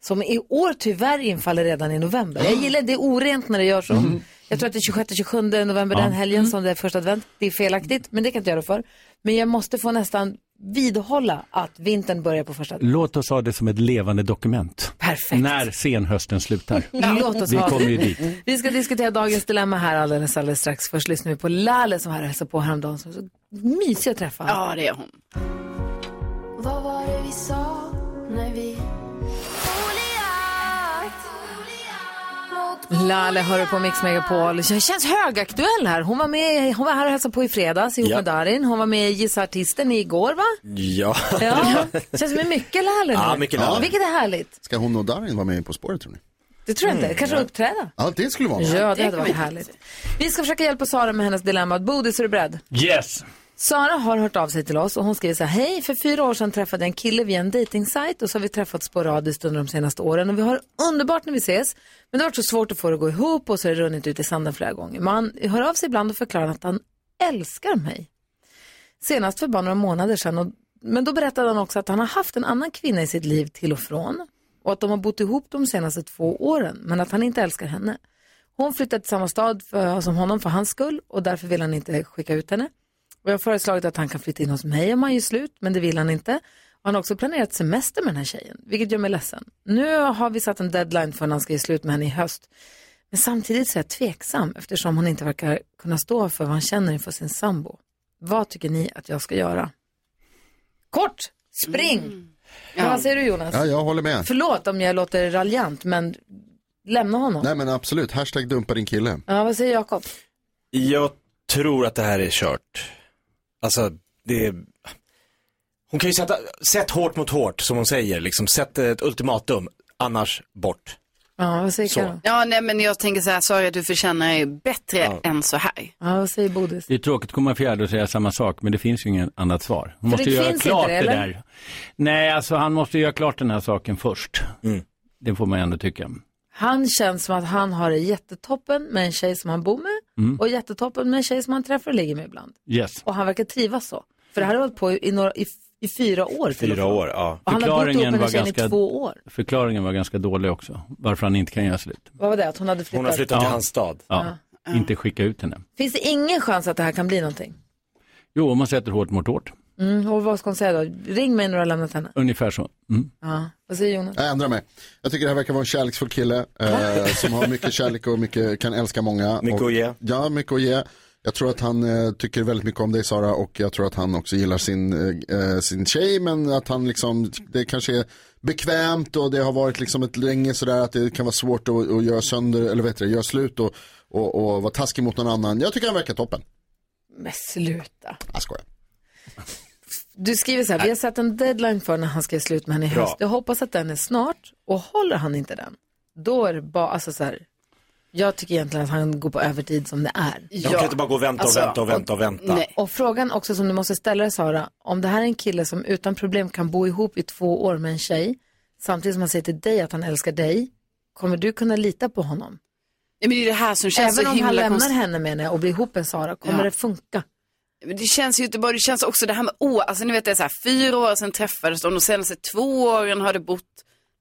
som i år tyvärr infaller redan i november. Jag gillar det är orent när det gör så. Mm. Jag tror att det är 26-27 november Ja. den helgen som det är första advent. Det är felaktigt, men det kan jag inte göra för. Men jag måste få nästan vidhålla att vintern börjar på första advent. Låt oss ha det som ett levande dokument. Perfekt. När senhösten slutar. Låt oss vi ha kommer ju dit. Vi ska diskutera dagens dilemma här alldeles, alldeles strax. Först lyssnar vi på Lale som här hälsade på häromdagen. Som är så mysig att träffa. Ja, det är hon. Vad var det vi sa när vi Lale hör du på Mix Megapol. Det känns högaktuell här. Hon var, med, hon var här och hälsade på i fredags ihop Ja. med Darin. Hon var med i Gissa Artisten igår va? Ja. Ja, känns som mycket Lale nu. Ja, mycket Lale. Vilket är härligt. Ska hon och Darin vara med På spåret tror ni? Det tror jag inte. Mm, Kanske ja. uppträda. Ja, det skulle vara. Ja, det hade varit härligt. Vi ska försöka hjälpa Sara med hennes dilemma. Bodis, är du beredd? Yes. Sara har hört av sig till oss och hon skriver så här, hej, för fyra år sedan träffade jag en kille via en dejtingsajt och så har vi träffats sporadiskt under de senaste åren och vi har underbart när vi ses, men det har varit så svårt att få det att gå ihop och så har det runnit ut i sanden flera gånger. Men han hör av sig ibland och förklarar att han älskar mig. Senast för bara några månader sedan, och, men då berättade han också att han har haft en annan kvinna i sitt liv till och från och att de har bott ihop de senaste två åren, men att han inte älskar henne. Hon flyttade till samma stad för, som honom för hans skull och därför vill han inte skicka ut henne. Och jag har föreslagit att han kan flytta in hos mig om han gör slut, men det vill han inte. Han har också planerat semester med den här tjejen, vilket gör mig ledsen. Nu har vi satt en deadline för när han ska ge slut med henne i höst. Men samtidigt så är jag tveksam eftersom hon inte verkar kunna stå för vad han känner inför sin sambo. Vad tycker ni att jag ska göra? Kort, spring! Ja. Vad säger du Jonas? Ja, jag håller med. Förlåt om jag låter raljant, men lämna honom. Nej men absolut, hashtag dumpa din kille. Ja, vad säger Jakob? Jag tror att det här är kört. Alltså, det är... Hon kan ju sätta, sätt hårt mot hårt som hon säger, liksom. Sätt ett ultimatum, annars bort. Ja, vad säger Så. Karo? Ja, nej men jag tänker så här, Sara du förtjänar bättre än så här. Ja, vad säger Bodis? Det är tråkigt att komma fjärde och säga samma sak, men det finns ju ingen annat svar. Hon För måste det göra finns klart inte det, det, där. Nej, alltså han måste göra klart den här saken först. Det får man ändå tycka. Han känns som att han har det jättetoppen med en tjej som han bor med Mm. och jättetoppen med en tjej som han träffar och ligger med ibland. Yes. Och han verkar trivas så. För det här har hållit på i, några, i, i fyra år. till Fyra år, ja. Och han har bott ihop med tjejen i två år. förklaringen var ganska dålig också. Varför han inte kan göra slut. Vad var det? Att hon hade flyttat? Ja. stad. Ja. Inte skicka ut henne. Finns det ingen chans att det här kan bli någonting? Jo, om man sätter hårt mot hårt. Mm, och vad ska hon säga då? Ring mig när du har lämnat henne. Ungefär så. Mm. Ja. Vad säger Jonas? Jag ändrar mig. Jag tycker det här verkar vara en kärleksfull kille eh, som har mycket kärlek och mycket, kan älska många. Mycket och, att ge. Ja, mycket att ge. Jag tror att han eh, tycker väldigt mycket om dig Sara och jag tror att han också gillar sin, eh, sin tjej men att han liksom, det kanske är bekvämt och det har varit liksom ett länge sådär att det kan vara svårt att, att göra sönder, eller vet du, göra slut och, och, och vara taskig mot någon annan. Jag tycker han verkar toppen. Men sluta. Jag skojar. Du skriver så här, vi har satt en deadline för när han ska göra slut med henne i Bra. höst. Jag hoppas att den är snart och håller han inte den, då är det bara, alltså så här, jag tycker egentligen att han går på övertid som det är. De kan inte bara gå och vänta och Alltså, vänta och vänta och vänta. Nej. Och frågan också som du måste ställa dig Sara, om det här är en kille som utan problem kan bo ihop i två år med en tjej, samtidigt som han säger till dig att han älskar dig, kommer du kunna lita på honom? Ja, men det är det här som känns Även så om han himla lämnar konstigt. henne menar jag och blir ihop med Sara, kommer Ja. det funka? Men det känns ju inte bara, det känns också det här med år, alltså ni vet det är så här, fyra år sedan träffades de, de senaste två åren har det bott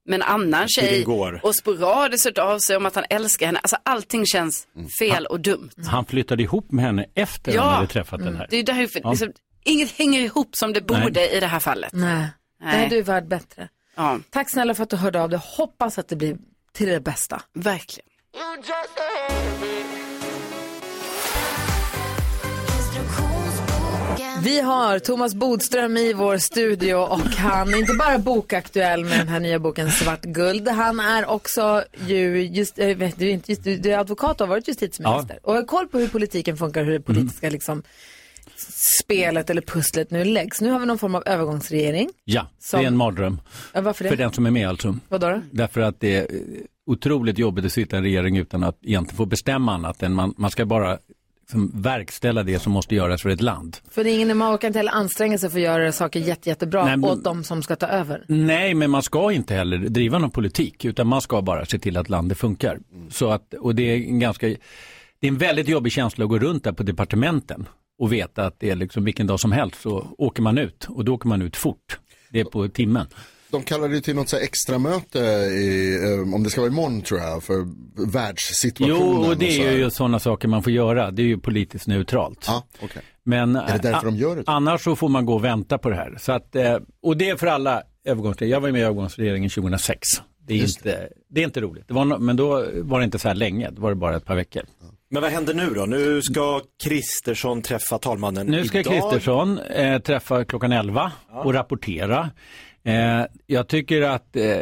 med en annan tjej går. och sporadiskt hört av sig om att han älskar henne. Alltså allting känns fel och dumt. Han flyttade ihop med henne efter Ja. han hade träffat den här. Det är därför, Ja. liksom, inget hänger ihop som det borde i det här fallet. Nej, det Nej. är du värd bättre. Ja. Tack snälla för att du hörde av dig. Hoppas att det blir till det bästa. Verkligen. Vi har Thomas Bodström i vår studio och han är inte bara bokaktuell med den här nya boken Svart guld. Han är också ju, just, jag vet, du, inte, just, du är advokat och har varit justitieminister. Och har koll på hur politiken funkar, hur det politiska liksom, spelet eller pusslet nu läggs. Nu har vi någon form av övergångsregering. Ja, Som- det är en mardröm. Ja, varför det? För den som är med alltså. Vadå då? Därför att det är otroligt jobbigt att sitta i en regering utan att egentligen få bestämma annat än man, man ska bara liksom verkställa det som måste göras för ett land. För det är ingen, man orkar inte heller anstränga sig för att göra saker jätte, jättebra Nej, men- åt de som ska ta över. Nej, men man ska inte heller driva någon politik utan man ska bara se till att landet funkar. Så att, och det är en ganska, det är en väldigt jobbig känsla att gå runt där på departementen och veta att det är liksom vilken dag som helst så åker man ut och då åker man ut fort. Det är på timmen. De kallade ju till något så extra möte i, eh, om det ska vara imorgon tror jag, för världssituationen. Jo, och det så är här. ju sådana saker man får göra. Det är ju politiskt neutralt. Ja, okej. Men Är det därför eh, de gör det? annars så får man gå och vänta på det här. Så att, eh, och det är för alla övergångsregeringar. Jag var med i övergångsregeringen 2006. Det är, inte, det är inte roligt. Det var, men då var det inte så här länge. Då var det bara ett par veckor. Men vad händer nu då? Nu ska Kristersson träffa talmannen Nu ska idag. Kristersson eh, träffa klockan 11 och rapportera. Eh, jag tycker att, eh,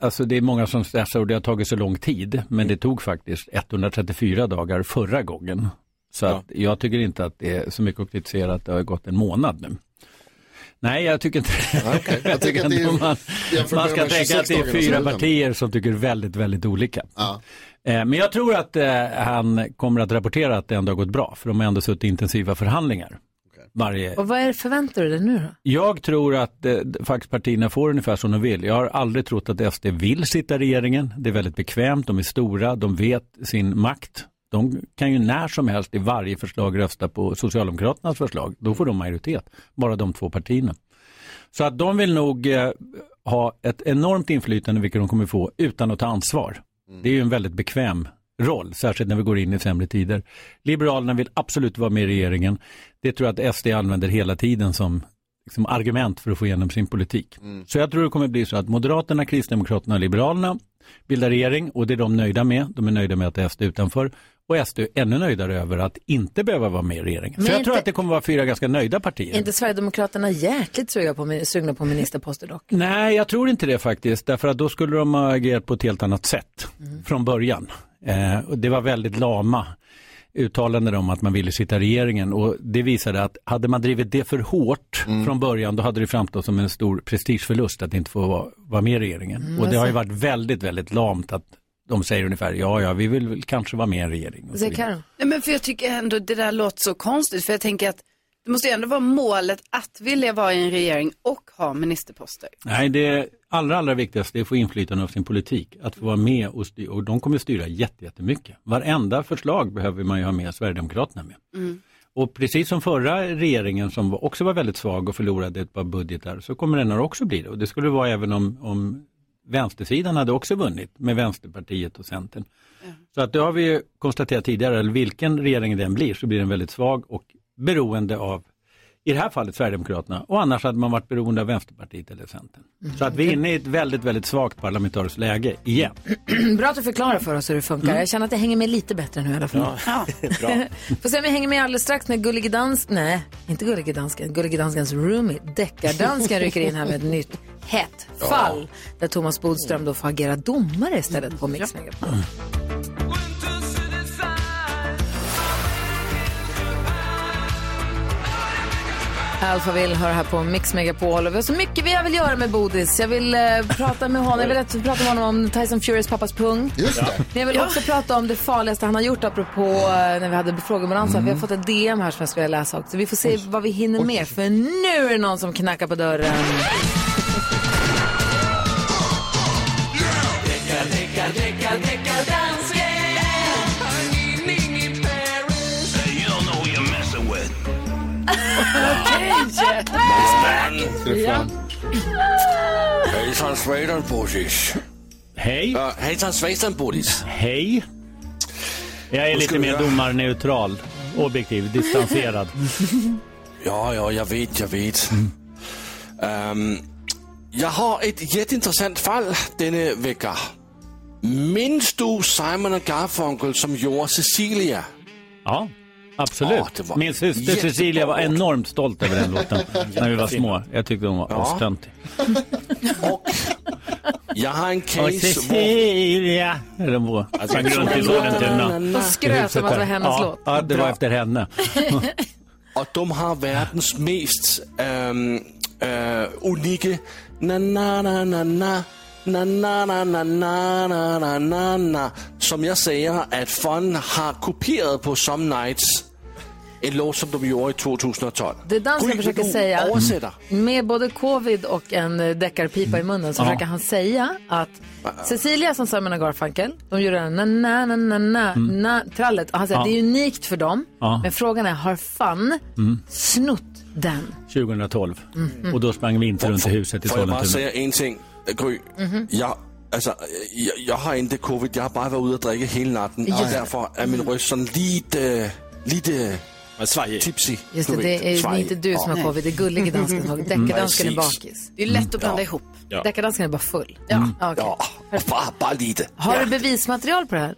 alltså det är många som stressar och det har tagit så lång tid. Men det tog faktiskt 134 dagar förra gången. Så att jag tycker inte att det är så mycket att kritisera att det har gått en månad nu. Nej, jag tycker inte det. jag tycker att det är- man, man ska tänka 26 att det är fyra partier som tycker väldigt, väldigt olika. Eh, Men jag tror att eh, han kommer att rapportera att det ändå har gått bra, för de har ändå suttit i intensiva förhandlingar. Varje... Och vad är det förväntar du dig nu då? Jag tror att eh, faktiskt partierna får ungefär som de vill. Jag har aldrig trott att SD vill sitta i regeringen. Det är väldigt bekvämt, de är stora, de vet sin makt. De kan ju när som helst i varje förslag rösta på Socialdemokraternas förslag. Då får de majoritet, bara de två partierna. Så att de vill nog eh, ha ett enormt inflytande, vilket de kommer få, utan att ta ansvar. Det är ju en väldigt bekväm roll, särskilt när vi går in i sämre tider. Liberalerna vill absolut vara med i regeringen. Det tror jag att SD använder hela tiden som liksom, argument för att få igenom sin politik. Så jag tror det kommer bli så att Moderaterna, Kristdemokraterna och Liberalerna bildar regering och det är de nöjda med. De är nöjda med att SD är utanför. Och SD ännu nöjdare över att inte behöva vara med i regeringen. Men Så jag inte- tror att det kommer vara fyra ganska nöjda partier. Inte Sverigedemokraterna jäkligt sugna på, sugna på ministerposter dock? Nej, jag tror inte det faktiskt. Därför att då skulle de ha agerat på ett helt annat sätt från början. Eh, och det var väldigt lama uttalanden om att man ville sitta i regeringen och det visade att hade man drivit det för hårt från början då hade det framstått som en stor prestigeförlust att inte få vara, vara med i regeringen. Mm, och det har ju varit väldigt, väldigt lamt att de säger ungefär ja, ja, vi vill väl kanske vara med i en regering. och så vidare. Nej, men för jag tycker ändå det där låter så konstigt. För jag tänker att det måste ju ändå vara målet att vilja vara i en regering och ha ministerposter. Nej, det allra, allra viktigaste är att få inflytande av sin politik. Att få vara med och styra. Och de kommer styra jätte- jättemycket. Varenda förslag behöver man ju ha med Sverigedemokraterna med. Mm. Och precis som förra regeringen som också var väldigt svag och förlorade ett par budgetar så kommer den här också bli det. Och det skulle det vara även om, om vänstersidan hade också vunnit med Vänsterpartiet och Centern. Så att det har vi konstaterat tidigare, vilken regering den blir så blir den väldigt svag och beroende av, i det här fallet Sverigedemokraterna, och annars hade man varit beroende av Vänsterpartiet eller Centern. Så att vi är inne i ett väldigt, väldigt svagt parlamentariskt läge igen. Bra att du förklarar för oss hur det funkar. Mm. Jag känner att jag hänger med lite bättre nu i alla fall. Ja, bra. Får se om jag hänger med alldeles strax när Gullige Dans... Nej, inte Gullige Dansken. Gullige Danskens roomie, Deckardansken, rycker in här med ett nytt hett fall. Där Thomas Bodström då får agera domare istället på Mix Megapol. Alphaville hör här på Mix Megapol och vi har så mycket vi vill göra med Bodis. Jag vill eh, prata med honom, jag vill att vi pratar med honom om Tyson Furys pappas pung. Just det. Men jag vill också prata om det farligaste han har gjort apropå eh, när vi hade frågebalansen. Mm. Vi har fått ett DM här som jag skulle läsa också. Vi får se vad vi hinner med för nu är det någon som knackar på dörren. Ja. Hejsan svejsan Bodis. Hej. Uh, hejsan svejsan Bodis. Hej. Jag är lite mer domarneutral, objektiv, distanserad. Ja, ja, jag vet, jag vet. Ehm, jag har ett jätteintressant fall denna vecka. Minns du Simon och Garfunkel som gjorde Cecilia? Ja, absolut. Ja, var Min syster jättebra Cecilia var enormt stolt över den låten när vi var små. Jag tyckte hon var Ja. astöntig. Jag har en Och case hvor... Cecilia, de var, Alltså, sprang runt i Sollentuna. Och skröt om att det var hennes ja, låt. Ja, det var efter henne. Och de har världens mest um, uh, unika na na na na na na na na na na na na na na som jag säger att Fun har kopierat på Some Nights. En låt som de gjorde i 2012. Det dansken Gry, försöker säga, Översätta. med både covid och en eh, deckarpipa i munnen, så Ja. försöker han säga att Cecilia som Simon och Garfunkel, de gjorde den na na na na na, Mm. na trallet. Och han säger Ja. det är unikt för dem, Ja. men frågan är, har Fun Mm. snott den? 2012. Mhm. Och då sprang vi inte runt i huset i Får jag bara Sollentuna. säga en ting, Gry? Mhm. Jag, alltså, jag, jag har inte covid, jag har bara varit ute och dricka hela natten. Ja. Och därför är min röst sådan lite, lite svajig. tipsy. Just det, det är, svajig. inte du som har Ja. covid, det är gullige dansken som har covid. Deckardansken är bakis. Det är lätt att blanda ihop. Ja. Deckardansken är bara full. Ja. okej. Ja, bara, bara lite. Har ja. du bevismaterial på det här?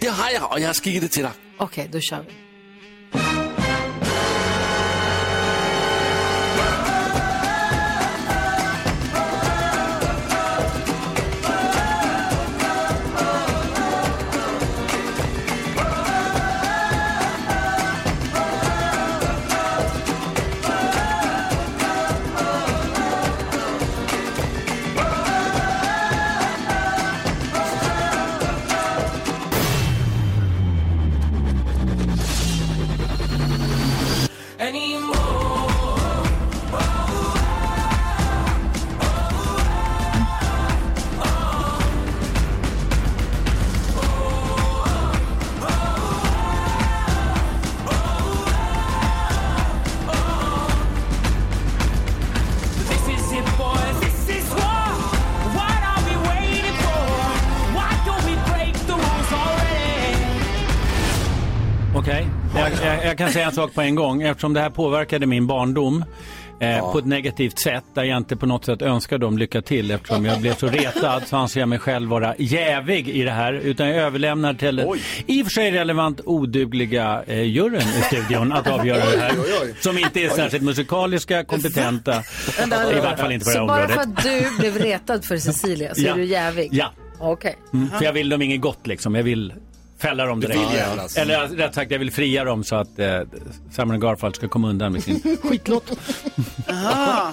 Det har jag och jag har skickat det till dig. Okej, då kör vi. Jag, kan säga en sak på en gång. Eftersom det här påverkade min barndom eh, på ett negativt sätt där jag inte på något sätt önskar dem lycka till eftersom jag blev så retad så anser jag mig själv vara jävig i det här. Utan jag överlämnar till den i och för sig relevant odugliga eh, juryn i studion att avgöra det här. Oj, oj, oj. Som inte är särskilt musikaliska, kompetenta. I vart fall inte på det här Så bara området. för att du blev retad för Cecilia så Ja. är du jävig? Ja. Okej. Mm, för jag vill dem inget gott liksom. Jag vill fälla dem direkt. vill jävlas. Eller rätt sagt, jag vill fria dem så att eh, Simon Garfunkel ska komma undan med sin skitlåt. Aha.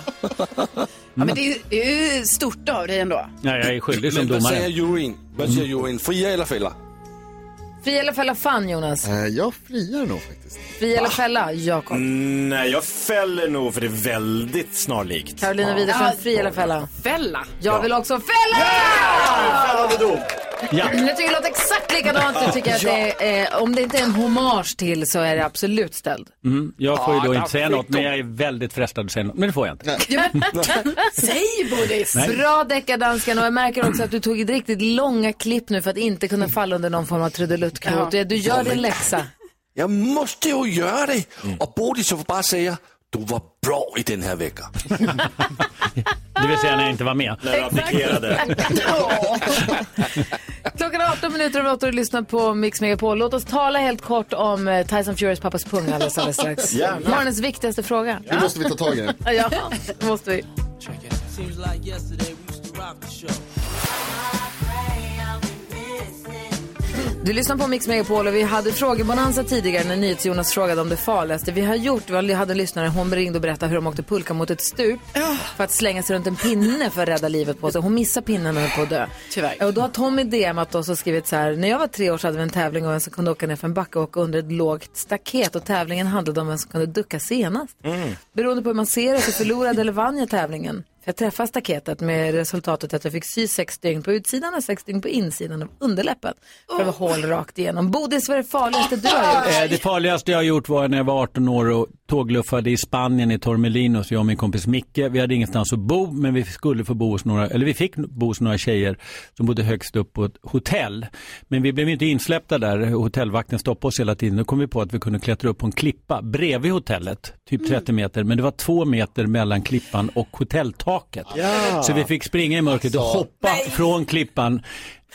Ja, men det är, ju, det är ju stort av dig ändå. Nej, jag är skyldig som Men vad domare. säger juryn? Vad säger juryn? Fria eller fälla? Fri eller fälla fan Jonas? Eh, jag friar nog faktiskt. Fri eller fälla Jakob? Mm, nej, jag fäller nog för det är väldigt snarlikt. Carolina Widerström, fri eller fälla? Fälla. Jag vill också fälla! Fällande dom! Ja. Jag tycker det låter exakt likadant. Jag tycker att det är, eh, om det inte är en hommage till så är det absolut ställd. Mm, jag får ju då Ja, inte säga något, men jag är väldigt frestad att säga något. Men det får jag inte. Säg Bodis! Nej. Bra deckardanskan och jag märker också att du tog ett riktigt långa klipp nu för att inte kunna falla under någon form av trudeluttkvot. Du gör din läxa. Jag måste ju göra det. Och Bodil så får bara säga, du var bra i den här veckan. Det vill säga när jag inte var med. När du abdikerade. Klockan är 18 minuter över 8 och du lyssnar på Mix Megapol. Låt oss tala helt kort om eh, Tyson Furys pappas pung alldeles, alldeles strax. Gärna. Morgonens viktigaste fråga. Det måste vi ta tag i. Ja, det måste vi. Du lyssnar på Mix Megapol och vi hade frågebonanza tidigare när NyhetsJonas frågade om det farligaste vi har gjort. Vi hade en lyssnare, hon ringde och berättade hur de åkte pulka mot ett stup för att slänga sig runt en pinne för att rädda livet på sig. Hon missade pinnen och höll på att dö. Tyvärr. Och då har Tommy DMat oss och skrivit så här, när jag var tre år så hade vi en tävling om vem som kunde åka ner för en backe och åka under ett lågt staket och tävlingen handlade om vem som kunde ducka senast. Beroende på hur man ser det så förlorade eller vann jag tävlingen. För jag träffade staketet med resultatet att jag fick sy sex stygn på utsidan och sex stygn på insidan av underläppen. För det var hål rakt igenom. Bodis, vad är det farligaste du har gjort? Eh, Det farligaste jag har gjort var när jag var 18 år och tågluffade i Spanien i Tormelinos, jag och min kompis Micke. Vi hade ingenstans att bo, men vi skulle få bo hos några, eller vi fick bo hos några tjejer som bodde högst upp på ett hotell. Men vi blev inte insläppta där, hotellvakten stoppade oss hela tiden. Då kom vi på att vi kunde klättra upp på en klippa bredvid hotellet, typ 30 meter, men det var två meter mellan klippan och hotelltaket. Ja. Så vi fick springa i mörkret och hoppa från klippan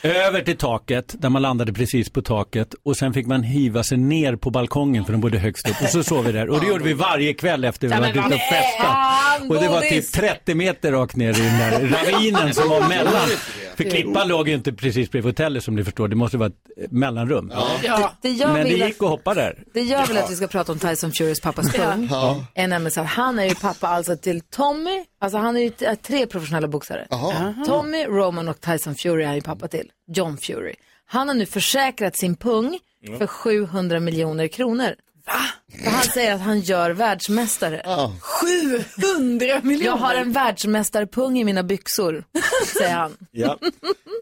över till taket där man landade precis på taket och sen fick man hiva sig ner på balkongen för de bodde högst upp och så sov vi där och det gjorde vi varje kväll efter vi Ja, varit ute och festat. Och det var typ 30 meter rakt ner i den där ravinen som var mellan. För klippan låg ju inte precis bredvid hotellet som ni förstår, det måste vara ett mellanrum. Det, det jag Men det gick att hoppa där. Det gör väl att vi ska prata om Tyson Furys pappas pung. Ja. Är nämligen så här, han är ju pappa alltså till Tommy, alltså han är ju tre professionella boxare. Jaha. Tommy, Roman och Tyson Fury är ju pappa till. John Fury. Han har nu försäkrat sin pung för 700 miljoner kronor. Va? För han säger att han gör världsmästare. 700 miljoner? Jag har en världsmästarpung i mina byxor, säger han. Ja.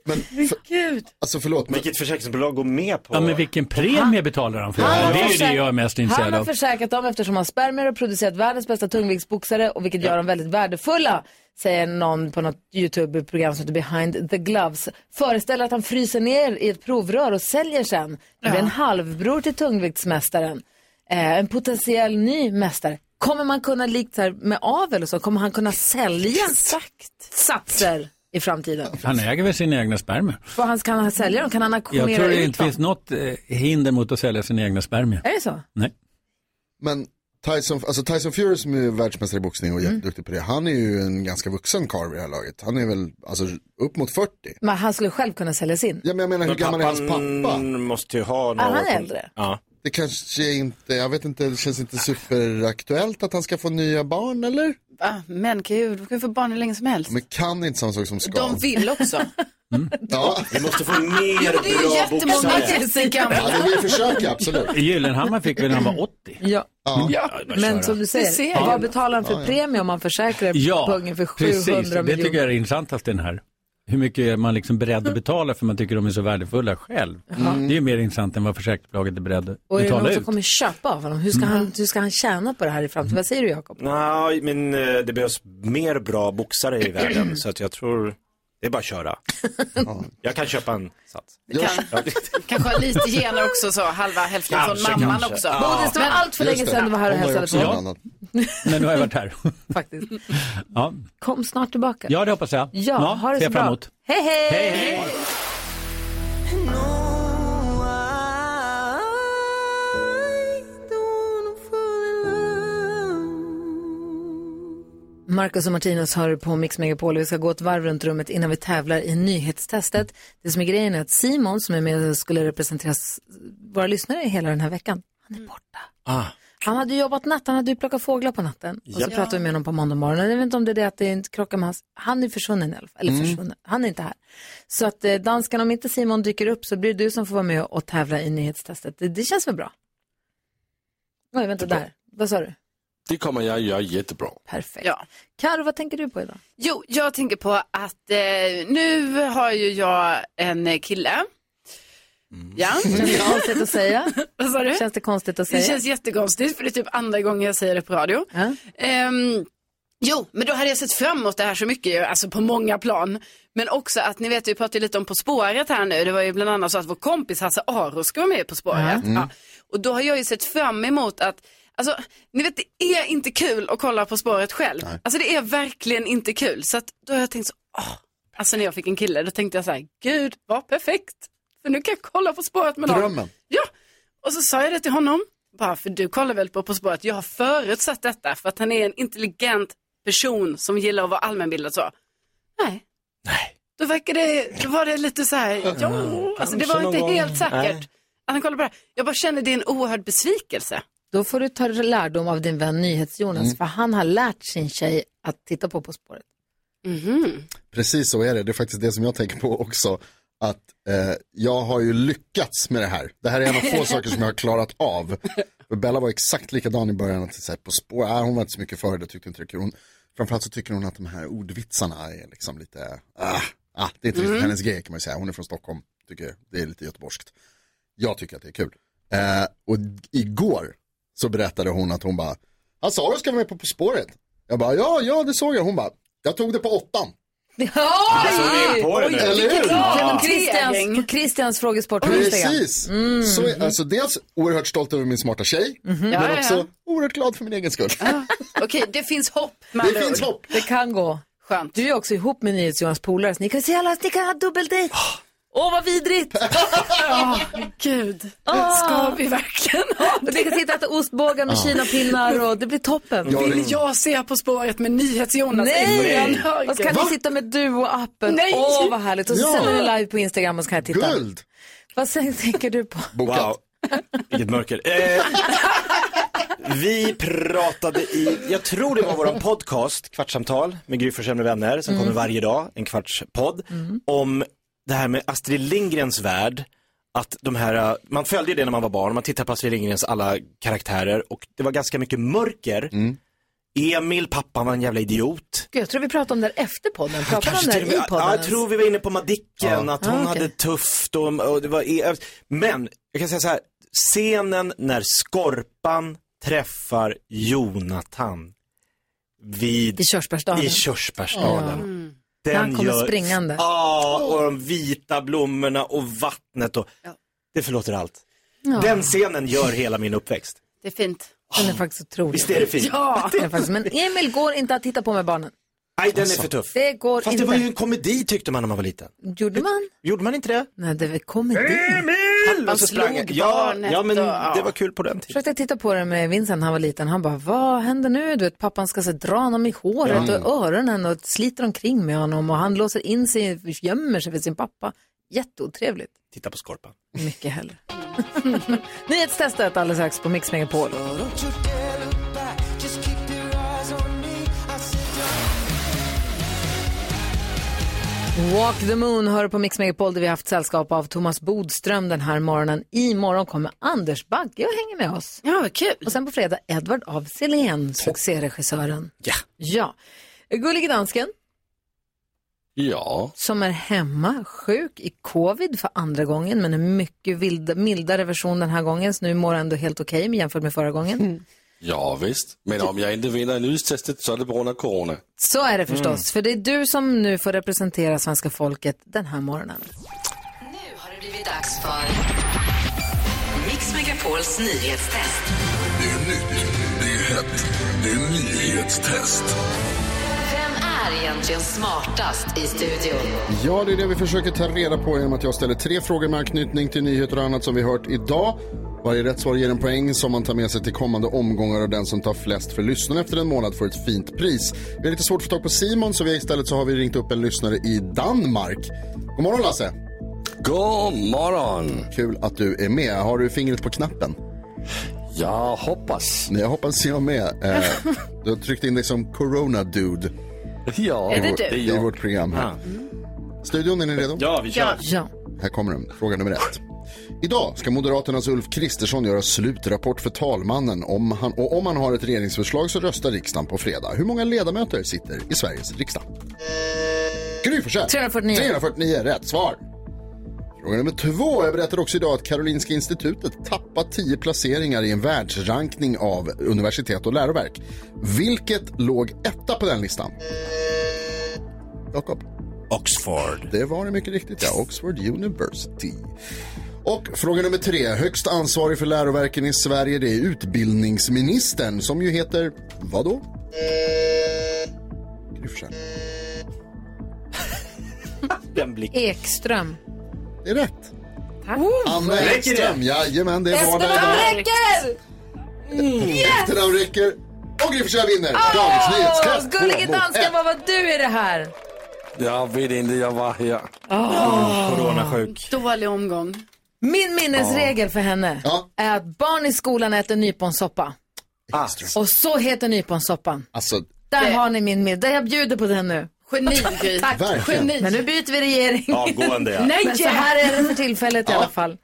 Men, för, Gud. alltså förlåt. Men, Vilket försäkringsbolag går med på... Ja, men vilken premie betalar han för det Han har Det är ju det jag är mest Han intresserad har av. försäkrat dem eftersom hans spermier har producerat världens bästa tungviktsboxare och vilket gör dem väldigt värdefulla. Säger någon på något YouTube-program som heter Behind the Gloves. Föreställer att han fryser ner i ett provrör och säljer sen. Det blir en halvbror till tungviktsmästaren. Eh, en potentiell ny mästare. Kommer man kunna, likt här med avel och så, kommer han kunna sälja satser i framtiden? Han äger väl sina egna spermier. För han, kan han sälja dem? Kan han auktionera Jag tror det inte dem? finns något eh, hinder mot att sälja sina egna spermier. Är det så? Nej. men Tyson, alltså Tyson Fury som är världsmästare i boxning och Mm. jätteduktig på det. Han är ju en ganska vuxen karl vid det här laget. Han är väl alltså, upp mot 40. Men han skulle själv kunna sälja sin. Ja, men jag menar hur Men gammal är hans pappa? måste ju ha något... han är äldre. Ja. Det kanske inte, jag vet inte, det känns inte superaktuellt att han ska få nya barn eller? Va? Män kan ju, de kan ju få barn hur länge som helst. Men kan inte samma sak som ska. De vill också. Ja. Vi måste få mer det är ju bra jättemånga boxare. jättegamla. Ja, det vill försöka, absolut. Gyllenhammar fick väl när han var 80? Ja. Ja. Men som du säger, Det ser vad betalar han för Ja, ja. premie om man försäkrar Ja, pungen för 700 precis. Det miljoner? tycker jag är det intressantaste den här. Hur mycket är man liksom beredd att betala för man tycker de är så värdefulla själv. Det är ju mer intressant än vad försäkringsbolaget är beredd att Och är det betala någon ut. som kommer köpa av honom? Hur ska, han, hur ska han tjäna på det här i framtiden? Vad säger du Jakob? Nej, men eh, det behövs mer bra boxare i världen. Så att jag tror Det är bara att köra. Jag kan köpa en sats. Kan, kanske har lite gener också så, halva hälften Kanske, från mamman kanske. också. Ja. Bodis, det var allt för länge sedan du var här och hälsade på. Ja. Men nu har jag varit här. Faktiskt. Ja, Kom snart tillbaka. ja det hoppas jag. Ja, ha det så bra. Hej, hej! Hej, hej. Marcus och Martinus hör på Mix Megapol. Vi ska gå ett varv runt rummet innan vi tävlar i nyhetstestet. Det som är grejen är att Simon som är med och skulle representera våra lyssnare hela den här veckan, han är borta. Ah. Han hade jobbat natt, han hade ju plockat fåglar på natten. Och så Ja. pratade vi med honom på måndag morgon. Jag vet inte om det är det att det inte krockar med hans... Han är försvunnen i alla fall. Eller Mm. försvunnen. Han är inte här. Så att eh, danskan, om inte Simon dyker upp så blir det du som får vara med och tävla i nyhetstestet. Det, det känns väl bra? Oj, vänta där. Vad sa du? Det kommer jag göra jättebra. Perfekt. Ja. Karo, vad tänker du på idag? Jo, jag tänker på att eh, nu har ju jag en kille. Ja. Känns det konstigt att säga? Vad sa du? Känns det konstigt att säga? Det känns jättekonstigt för det är typ andra gången jag säger det på radio. Ehm, jo, men då hade jag sett fram emot det här så mycket, alltså på många plan. Men också att ni vet, vi pratade lite om På spåret här nu. Det var ju bland annat så att vår kompis Hasse Aro ska vara med På spåret. Ja. Mm. Ja. Och då har jag ju sett fram emot att Alltså, ni vet det är inte kul att kolla På spåret själv. Alltså det är verkligen inte kul. Så att då har jag tänkt så, åh, alltså när jag fick en kille, då tänkte jag så här, gud vad perfekt. För nu kan jag kolla På spåret med någon. Drömmen. Ja, och så sa jag det till honom. Bara för du kollar väl på På spåret. Jag har förutsatt detta för att han är en intelligent person som gillar att vara allmänbildad så. Nej. Nej. Då verkar det, då var det lite så här, ja, alltså det var inte någon helt säkert. Nej. Att han kollar på det här. Jag bara känner det är en oerhörd besvikelse. Då får du ta lärdom av din vän NyhetsJonas, Mm. för han har lärt sin tjej att titta på På spåret. Precis så är det. Det är faktiskt det som jag tänker på också. Att eh, jag har ju lyckats med det här. Det här är en av få saker som jag har klarat av. För Bella var exakt likadan i början. Att så här, på spår, äh, hon var inte så mycket för det, tyckte inte det kul. Hon, framförallt så tycker hon att de här ordvitsarna är liksom lite, ah, ah, det är inte riktigt Mhm. hennes grej kan man ju säga. Hon är från Stockholm, tycker det är lite göteborgskt. Jag tycker att det är kul. Eh, och igår så berättade hon att hon bara, han sa du ska vara med på På spåret. Jag bara, ja, ja det såg jag. Hon bara, jag tog det på åttan. Såg vi på det nu. Eller hur? Ja. Christians, på Christians frågesport på. Precis. Mm. Så, är- alltså, dels oerhört stolt över min smarta tjej, Mhm. men Ja, ja, också ja. oerhört glad för min egen skull. Okej, det finns hopp. med Det andra finns ord. hopp. Det kan gå. Skönt. Du är också ihop med NyhetsJonas polare, så ni kan se alla, ni kan ha dubbeldejt. Åh, vad vidrigt! Ja, gud. Ska vi verkligen ha Och ni kan sitta och äta ostbågar med Ja. kinapinnar och det blir toppen. Vill jag se På spåret med NyhetsJonas? Nej! Nej. Och så kan ni sitta med Duo-appen. Åh, vad härligt. Och så Ja. sänder ni live på Instagram och så kan jag titta. Guld. Vad sen- tänker du på? Wow, vilket mörker. Eh, vi pratade i, jag tror det var våran podcast, Kvartsamtal med Gry med vänner, som Mm. kommer varje dag, en kvartspodd, om det här med Astrid Lindgrens värld. Att de här, eh, man följde det när man var barn, man tittade på Astrid Lindgrens alla karaktärer och det var ganska mycket mörker. Emil, pappan var en jävla idiot. Gud, jag tror vi pratade om det här efter podden. Pratade vi om Kanske det här i podden? Ja, jag tror vi var inne på Madicken, att hon Ah, okej. hade tufft och, och det var, e- men jag kan säga så här, scenen när Skorpan träffar Jonathan vid, I Körsbärsdalen. i Körsbärsdalen. Mm. När han kommer springande. Ja, och de vita blommorna och vattnet och, det förlåter allt. Ja. Den scenen gör hela min uppväxt. Det är fint. Den är faktiskt otrolig. Visst är det fint? Ja. Det är faktiskt. Men Emil går inte att titta på med barnen. Nej, den är för tuff. Det går Fast inte. det var ju en komedi tyckte man när man var liten. Gjorde man? Gjorde man inte det? Nej, det var komedi. Emil! Och så sprang jag. Ja, ja, men det var kul på den tiden. försökte titta på det med Vincent när han var liten. Han bara, vad händer nu? Du vet, pappan ska så dra honom i håret Ja. och öronen och sliter omkring med honom och han låser in sig, gömmer sig för sin pappa. Jätteotrevligt. Titta på Skorpan. Mycket hellre. Nyhetstestet alldeles strax på Mix Megapol. Walk the Moon hör på Mix Megapol där vi har haft sällskap av Thomas Bodström den här morgonen. Imorgon kommer Anders Bagge och hänger med oss. Ja, vad kul. Och sen på fredag Edvard av Silén, succéregissören. Ja. Ja. Gullige dansken Ja. som är hemma, sjuk i covid för andra gången, men en mycket vild, mildare version den här gången, så nu mår han ändå helt okej jämfört med förra gången. Ja visst, men om jag inte vinner nyhetstestet så är det på grund av corona. Så är det förstås, för det är du som nu får representera svenska folket den här morgonen. Nu har det blivit dags för Mix Megapols nyhetstest. Det är nytt, det är hett, det är nyhetstest. Vem är egentligen smartast i studion? Ja, det är det vi försöker ta reda på genom att jag ställer tre frågor med anknytning till nyheter och annat som vi hört idag. Varje rätt svar ger en poäng som man tar med sig till kommande omgångar och den som tar flest för lyssnarna efter en månad får ett fint pris. Vi har lite svårt att få tag på Simon så vi istället så har vi ringt upp en lyssnare i Danmark. God morgon Lasse! God morgon! Kul att du är med. Har du fingret på knappen? Jag hoppas. Jag hoppas jag med. Eh, du har tryckt in dig som Corona Dude. Ja, Är det du? I vårt program här. Studion, är ni redo? Ja, vi kör. Ja. Här kommer den, fråga nummer ett. Idag ska Moderaternas Ulf Kristersson göra slutrapport för talmannen. Om han, och om han har ett regeringsförslag så röstar riksdagen på fredag. Hur många ledamöter sitter i Sveriges riksdag? Gry Forssell. 349. 349, rätt svar. Fråga nummer två. Jag berättar också idag att Karolinska institutet tappat 10 placeringar i en världsrankning av universitet och läroverk. Vilket låg etta på den listan? Jakob? Oxford. Det var det mycket riktigt, ja. Oxford University. Och fråga nummer tre. Högst ansvarig för läroverken i Sverige det är utbildningsministern som ju heter vadå? Gry. Den blick. Ekström. Det är rätt. Tack. Anna det? Ekström, jajamän det är vardag Efternamn räcker! Efternamn räcker. Och Gry vinner dagens nyhetstest. Gullige dansken, ett. vad var du i det här? Jag vet inte, jag var här. Coronasjuk. Dålig omgång. Min minnesregel för henne Ja. är att barn i skolan äter nyponsoppa. Ah, Och så heter nyponsoppan. Alltså, Där Det- har ni min minne. Där jag bjuder på den nu. Geni, Gry. Tack. Verkligen. Geni. Men nu byter vi regering. Avgående ja. Nej, Men så här är det för tillfället i alla fall.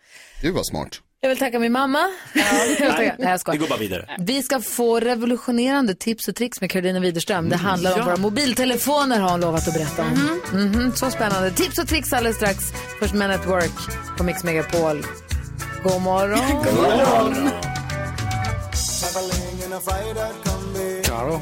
du var smart. Jag vill tacka min mamma. Jag skojar. Nej, jag Vi skojar. går bara vidare. Vi ska få revolutionerande tips och tricks med Karolina Widerström. Det handlar om våra mobiltelefoner har hon lovat att berätta om. Mhm, så spännande. Tips och tricks alldeles strax. Först Men at Work på Mix Megapol. God morgon. God morgon. Karo.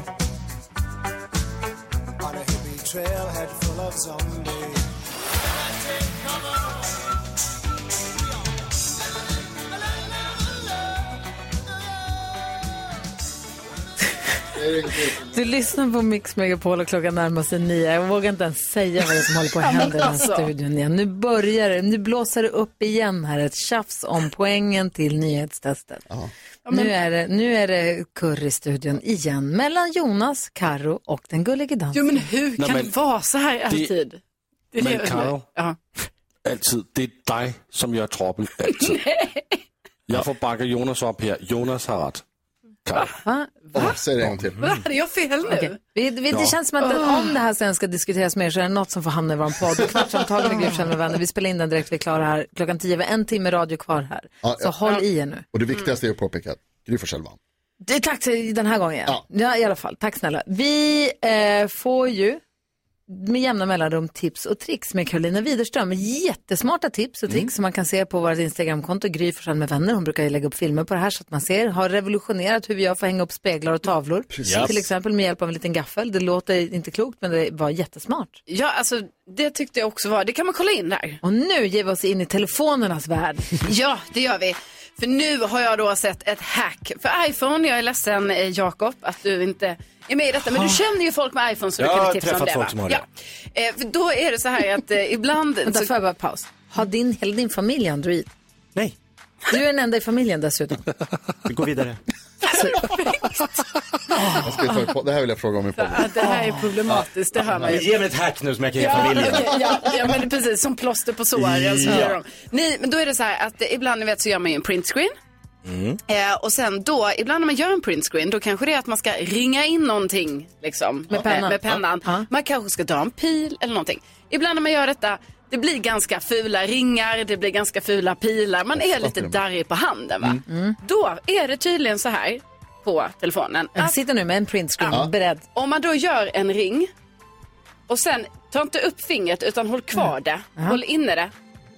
Du lyssnar på Mix Megapol och klockan närmar sig nio. Jag vågar inte ens säga vad det är som håller på att men hända i den här alltså. studion igen. Nu börjar det, nu blåser det upp igen här. Ett tjafs om poängen till nyhetstestet. Nu, är det, nu är det kurr i studion igen mellan Jonas, Karo och den gullige Jo dansken. men hur Nej, kan men det vara så här alltid? Det är Men det- Karo. Ja. Alltid, det är dig som gör trouble, alltid. Jag får backa Jonas upp här, Jonas har rätt. Va? Va? Säg det en gång till. Va? Hade jag fel nu? Okej. Vi, vi, det Ja. känns som att om det här sen ska diskuteras mer så är det något som får hamna i vår podd. Kvartsamtal med Gry Forssell med vänner. Vi spelar in den direkt vi är klara här. Klockan tio, vi har en timme radio kvar här. Ja, Så ja. håll i er nu. Och det viktigaste är att påpeka att Gry Forssell vann. Tack till den här gången. Ja. Ja. i alla fall. Tack snälla. Vi eh, får ju med jämna mellanrum tips och tricks med Carolina Widerström. Jättesmarta tips och tricks som man kan se på vårt Instagramkonto, Gry Forssell med vänner. Hon brukar ju lägga upp filmer på det här så att man ser. Har revolutionerat hur vi gör för att hänga upp speglar och tavlor. Precis. Till exempel med hjälp av en liten gaffel. Det låter inte klokt men det var jättesmart. Ja, alltså det tyckte jag också var. Det kan man kolla in där. Och nu ger vi oss in i telefonernas värld. Ja, det gör vi. För nu har jag då sett ett hack för iPhone. Jag är ledsen eh, Jakob att du inte är med i detta. Men du känner ju folk med iPhone så du Jag kan ju tipsa om träffat det. folk som har ja. Eh, för då är det så här att eh, ibland... Vänta, så... får jag bara paus? Har din, hela din familj Android? Nej, Du är den enda i familjen dessutom. vi går vidare. Jag ska ta, på- det här vill jag fråga om i podden. Det här är problematiskt, det hör man ju. Ge mig ett hack nu som jag kan ge Ja, familjen. okej, ja, ja, men det precis som plåster på sår. Ja. Gör de. Nej, men då är det så här att eh, ibland ni vet, så gör man ju en printscreen. Eh, och sen då, ibland när man gör en printscreen, då kanske det är att man ska ringa in någonting liksom, Med pennan. eh, med pennan. Ja. Man kanske ska dra en pil eller någonting. Ibland när man gör detta, det blir ganska fula ringar, det blir ganska fula pilar. Man är lite darrig på handen. Va? Då är det tydligen så här på telefonen. Jag att sitter nu med en printscreen beredd. om man då gör en ring och sen ta inte upp fingret utan håll kvar det, håll inne det,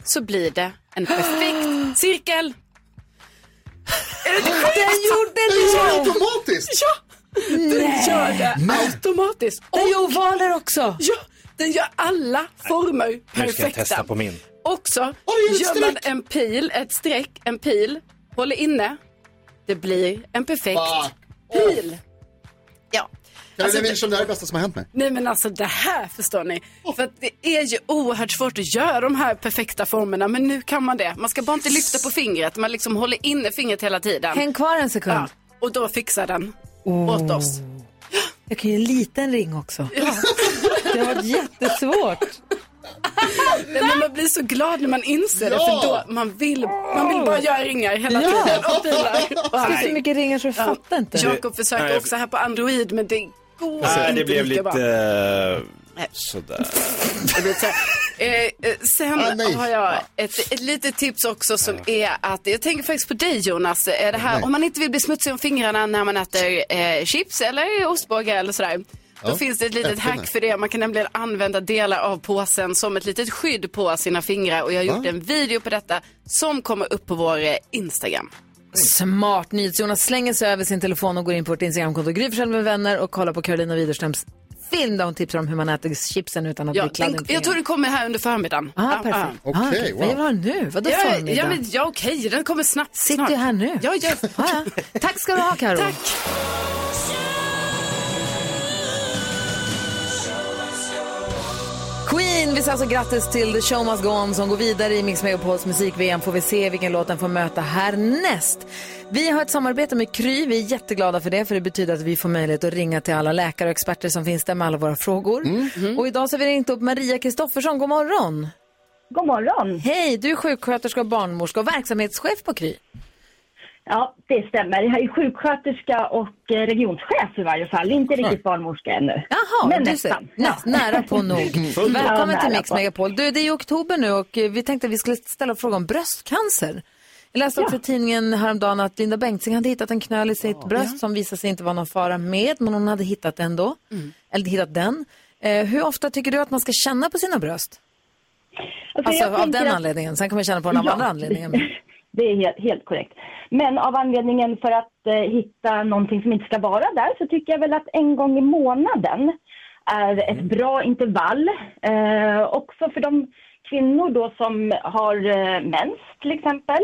så blir det en perfekt cirkel. Den gjorde Den gör det! automatiskt! Ja, den Nej. gör det automatiskt. Den gör ovaler också. Ja, den gör alla former Nu ska jag perfekta. testa på min. Också det gör man en pil, ett streck, en pil, håller inne. Det blir en perfekt Fuck. pil. Ja. Carolina Alltså, Widerström, det här är det bästa som har hänt mig. Nej men alltså det här förstår ni. För att det är ju oerhört svårt att göra de här perfekta formerna. Men nu kan man det. Man ska bara inte lyfta på fingret. Man liksom håller inne fingret hela tiden. Häng kvar en sekund. Ja, och då fixar den åt oss. Jag kan ju en liten ring också. Det har varit jättesvårt. Nej, men man blir så glad när man inser det. Ja. För då man vill, man vill bara göra ringar hela Ja. tiden. Och pilar. Det är så mycket ringar så jag Ja. fattar inte. Jakob försöker Nej. också här på Android men det går Nej, inte det blev lika lite... bra. eh, sådär. Det blir så här. Eh, eh, sen Ah, har jag ett, ett litet tips också som är att, jag tänker faktiskt på dig Jonas, är det här, Nej. om man inte vill bli smutsig om fingrarna när man äter eh, chips eller ostbågar eller sådär. Då Ja, finns det ett litet hack för det. Man kan nämligen använda delar av påsen som ett litet skydd på sina fingrar. Och jag har gjort Va? en video på detta som kommer upp på vår eh, Instagram. Smart NyhetsJonas slänger sig över sin telefon och går in på vårt Instagramkonto Gry med vänner och kollar på Carolina Widerströms film där hon tipsar om hur man äter chipsen utan att Ja, bli kladd i den, jag tror det kommer här under förmiddagen. Ah, perfekt. ja. Ah, Okej, Vad vill wow. du ha nu? Vadå Ja, förmiddag? ja, men, ja okej, den kommer snabbt. Sitter snart. ju här nu. Ja, ja. Ah, ja. Tack ska du ha Karo. Tack. Queen, vi säger alltså grattis till The Show Must Go On som går vidare i Mix Megapols musik-VM. Får vi se vilken låt den får möta härnäst. Vi har ett samarbete med Kry. Vi är jätteglada för det, för det betyder att vi får möjlighet att ringa till alla läkare och experter som finns där med alla våra frågor. Och idag så har vi ringt upp Maria Kristoffersson. God morgon! God morgon! Hej, du är sjuksköterska och barnmorska och verksamhetschef på Kry. Ja, det stämmer. Jag är sjuksköterska och eh, regionschef i varje fall. Inte riktigt barnmorska ännu. Jaha, Men du nästan. ser. Nä, nära på nog. Ja, Välkommen nära till Mix på. Megapol. Du, det är ju oktober nu och eh, vi tänkte att vi skulle ställa frågan om bröstcancer. Jag läste också i tidningen häromdagen att Linda Bengtzing hade hittat en knöl i sitt bröst som visade sig inte vara någon fara med, men hon hade hittat den ändå. Eller hittat den. Eh, hur ofta tycker du att man ska känna på sina bröst? Alltså, Alltså av den att- anledningen. Sen kan man känna på den av Ja, andra anledningen. Det, är helt, helt korrekt. Men av anledningen för att eh, hitta någonting som inte ska vara där så tycker jag väl att en gång i månaden är ett bra intervall. Eh, också för de kvinnor då som har eh, mens till exempel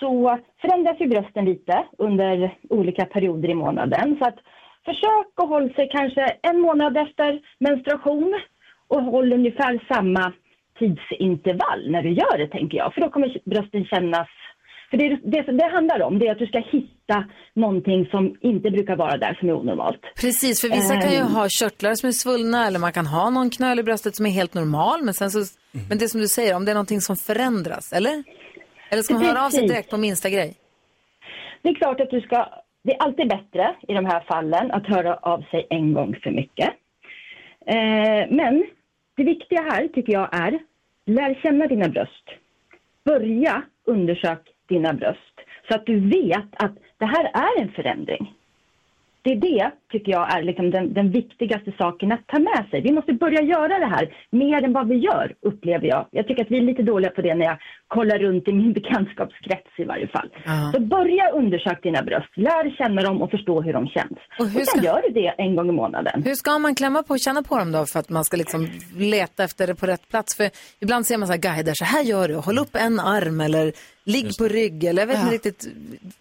så förändras ju brösten lite under olika perioder i månaden. Så att försök att hålla sig kanske en månad efter menstruation och håll ungefär samma tidsintervall när du gör det, tänker jag. För då kommer brösten kännas... För det, det, det handlar om det är att du ska hitta någonting som inte brukar vara där, som är onormalt. Precis, för vissa kan ju Ehm. ha körtlar som är svullna eller man kan ha någon knöl i bröstet som är helt normal. Men, sen så, men det som du säger, om det är någonting som förändras, eller? Eller ska man höra av sig direkt på minsta grej? Det är klart att du ska... Det är alltid bättre i de här fallen att höra av sig en gång för mycket. Eh, men det viktiga här tycker jag är, lär känna dina bröst. Börja undersök dina bröst så att du vet att det här är en förändring. Det är det, tycker jag, är liksom den, den viktigaste saken att ta med sig. Vi måste börja göra det här mer än vad vi gör, upplever jag. Jag tycker att vi är lite dåliga på det när jag kollar runt i min bekantskapskrets i varje fall. Ja. Så börja undersöka dina bröst, lär känna dem och förstå hur de känns. Och Och, hur sen ska- gör du det en gång i månaden. Hur ska man klämma på och känna på dem då för att man ska liksom leta efter det på rätt plats? För ibland ser man så här guider, så här gör du, håll upp en arm eller ligg på rygg eller jag vet inte riktigt.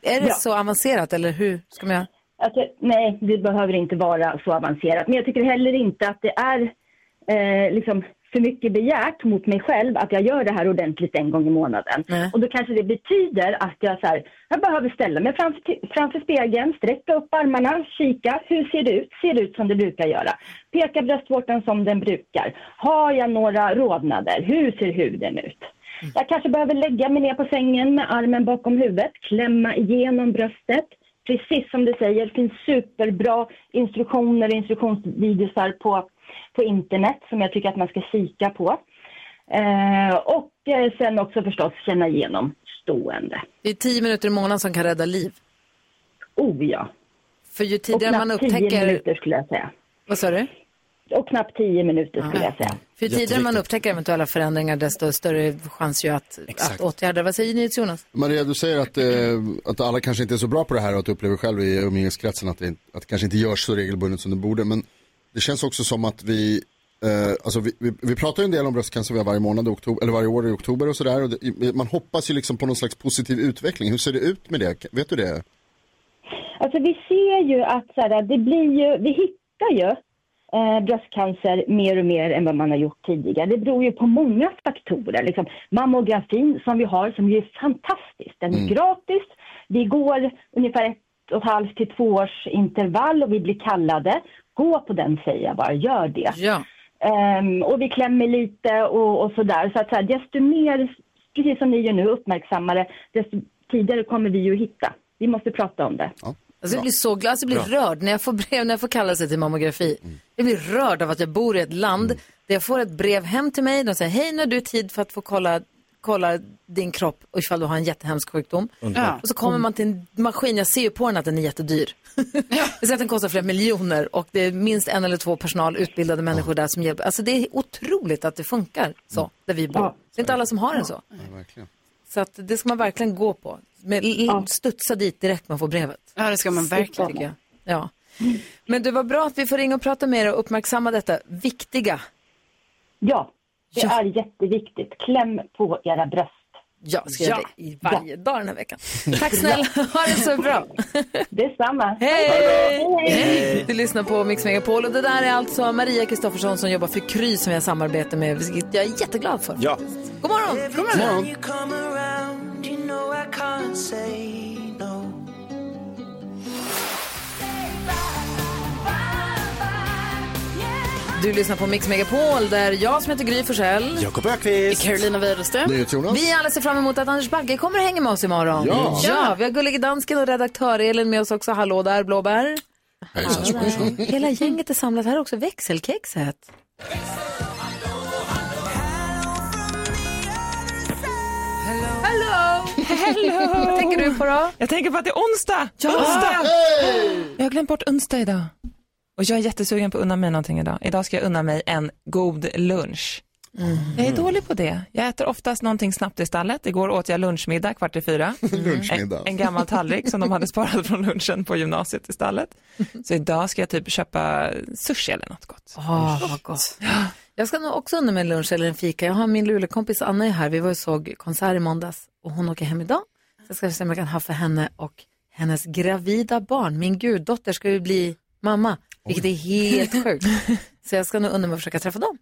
Är det Ja. så avancerat eller hur ska man göra? Alltså, nej, det behöver inte vara så avancerat. Men jag tycker heller inte att det är eh, liksom för mycket begärt mot mig själv att jag gör det här ordentligt en gång i månaden. Och då kanske det betyder att jag, så här, jag behöver ställa mig framför, framför spegeln, sträcka upp armarna, kika. Hur ser det ut? Ser det ut som det brukar göra? Peka bröstvårtan som den brukar. Har jag några rodnader? Hur ser huden ut? Jag kanske behöver lägga mig ner på sängen med armen bakom huvudet, klämma igenom bröstet. Precis som du säger, det finns superbra instruktioner och instruktionsvideosar på, på internet som jag tycker att man ska kika på. Eh, och eh, sen också förstås känna igenom stående. Det är tio minuter i månaden som kan rädda liv. Oh ja. För ju Och tidigare man knappt tio upptäcker... minuter skulle jag säga. Vad sa du? Och knappt tio minuter skulle jag säga. För ju tidigare man upptäcker eventuella förändringar desto större chans ju att, att åtgärda. Vad säger ni Jonas? Maria, du säger att, eh, att alla kanske inte är så bra på det här och att du upplever själv i umgängeskretsen att det, att det kanske inte görs så regelbundet som det borde. Men det känns också som att vi, eh, alltså vi, vi, vi pratar ju en del om bröstcancer vi har varje månad, i oktober, eller varje år i oktober och sådär. Man hoppas ju liksom på någon slags positiv utveckling. Hur ser det ut med det? Vet du det? Alltså vi ser ju att så här, det blir ju, vi hittar ju eh, bröstcancer mer och mer än vad man har gjort tidigare. Det beror ju på många faktorer. Liksom, mammografin som vi har, som ju är fantastisk. Den är Mm. gratis. Vi går ungefär ett och ett halvt till två års intervall och vi blir kallade. Gå på den säger jag bara, gör det. Ja. Ehm, och vi klämmer lite och, och sådär. Så att så här, desto mer, precis som ni gör nu, uppmärksammare, desto tidigare kommer vi ju hitta. Vi måste prata om det. Alltså jag blir så glad, alltså jag blir rörd när jag får brev, när jag får kallelse till mammografi. Jag blir rörd av att jag bor i ett land där jag får ett brev hem till mig. De säger, hej nu har du tid för att få kolla, kolla din kropp och ifall du har en jättehemsk sjukdom. Underbart. Och så kommer man till en maskin, jag ser ju på den att den är jättedyr. jag ser att den kostar flera miljoner och det är minst en eller två personal, utbildade människor där som hjälper. Alltså det är otroligt att det funkar så, där vi bor. Ja. Det är inte alla som har den så. Så att det ska man verkligen gå på. Med, Studsa dit direkt man får brevet. Ja, det ska man verkligen. Ja. Men det var bra att vi får ringa och prata med er och uppmärksamma detta viktiga. Ja, det är jätteviktigt. Kläm på era bröst. Ja, ska jag det i varje dag den här veckan. Tack snälla, ha det så bra. Detsamma. Hej! Hej! Hej! Du lyssnar på Mix Megapol och det där är alltså Maria Kristoffersson som jobbar för Kry som vi har samarbete med, vilket jag är jätteglad för. Ja. God morgon! God morgon! Du lyssnar på Mix Megapol där jag som heter Gry Forssell. Jakob Öqvist. Carolina Widerström. Vi alla ser fram emot att Anders Bagge kommer hänga med oss imorgon. Ja. ja vi har Gullige Dansken och redaktör Elin med oss också. Hallå där, Blåbär. Hejsan, svejsan. Hela gänget är samlat här också. Växelkexet. Hallå! Hello! Vad tänker du på då? Jag tänker på att det är onsdag. Ja! onsdag. Jag har glömt bort onsdag idag. Och jag är jättesugen på att unna mig någonting idag. Idag ska jag unna mig en god lunch. Jag är dålig på det. Jag äter oftast någonting snabbt i stallet. Igår åt jag lunchmiddag kvart i fyra. Lunchmiddag. En, en gammal tallrik som de hade sparat från lunchen på gymnasiet i stallet. Så idag ska jag typ köpa sushi eller något gott. Åh, vad gott. Jag ska nog också unna mig en lunch eller en fika. Jag har min Luleåkompis Anna är här. Vi var och såg konsert i måndags och hon åker hem idag. Så jag ska se om jag kan ha för henne och hennes gravida barn. Min guddotter ska ju bli mamma, vilket är helt sjukt. Så jag ska nog unna mig att försöka träffa dem.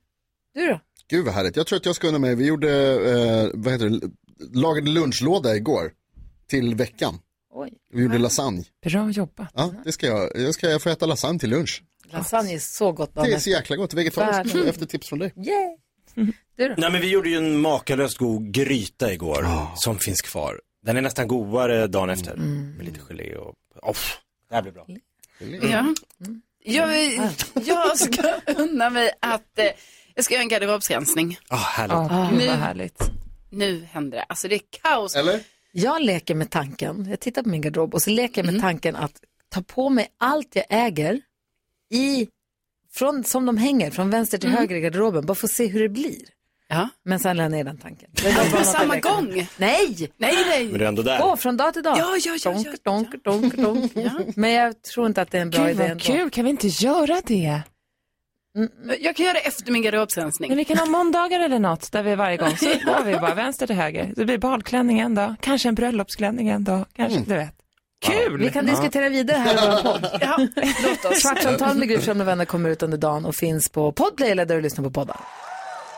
Du då? Gud vad härligt. Jag tror att jag ska unna mig, vi gjorde, eh, vad heter det, lagade lunchlåda igår till veckan. Oj. Vi gjorde lasagne. Bra jobbat. Ja, det ska jag. Jag ska få äta lasagne till lunch. Lasagne är så gott. Det är så jäkla gott. Vegetariskt Världen. efter tips från dig. Yeah. Du då? Nej men vi gjorde ju en makalöst god gryta igår som finns kvar. Den är nästan godare dagen efter med lite gelé och, oh, det här blir bra. Ja. Jag, jag ska unna mig att eh, jag ska göra en garderobsrensning. Ah, härligt. Nu, gud vad härligt. nu händer det. Alltså det är kaos. Eller? Jag leker med tanken, jag tittar på min garderob och så leker jag med tanken att ta på mig allt jag äger i, från, som de hänger, från vänster till höger i garderoben, bara för att se hur det blir. Ja. Men sen lämnar jag ner den tanken. Det var på samma gång? Nej! Nej, nej. Men du är ändå där. Gå från dag till dag. Ja, ja, ja, donk, donk, donk, donk. Men jag tror inte att det är en bra Gud idé ändå. kul, kan vi inte göra det? Jag kan göra det efter min garderobsrensning. Men vi kan ha måndagar eller något där vi varje gång så går vi bara vänster till höger. Det blir badklänning en dag, kanske en bröllopsklänning en dag, kanske, du vet. Kul! Vi kan diskutera vidare här i vår podd. Ja, låt oss. Kvartsamtal med Gry med vänner kommer ut under dagen och finns på Podplay eller där du lyssnar på poddar.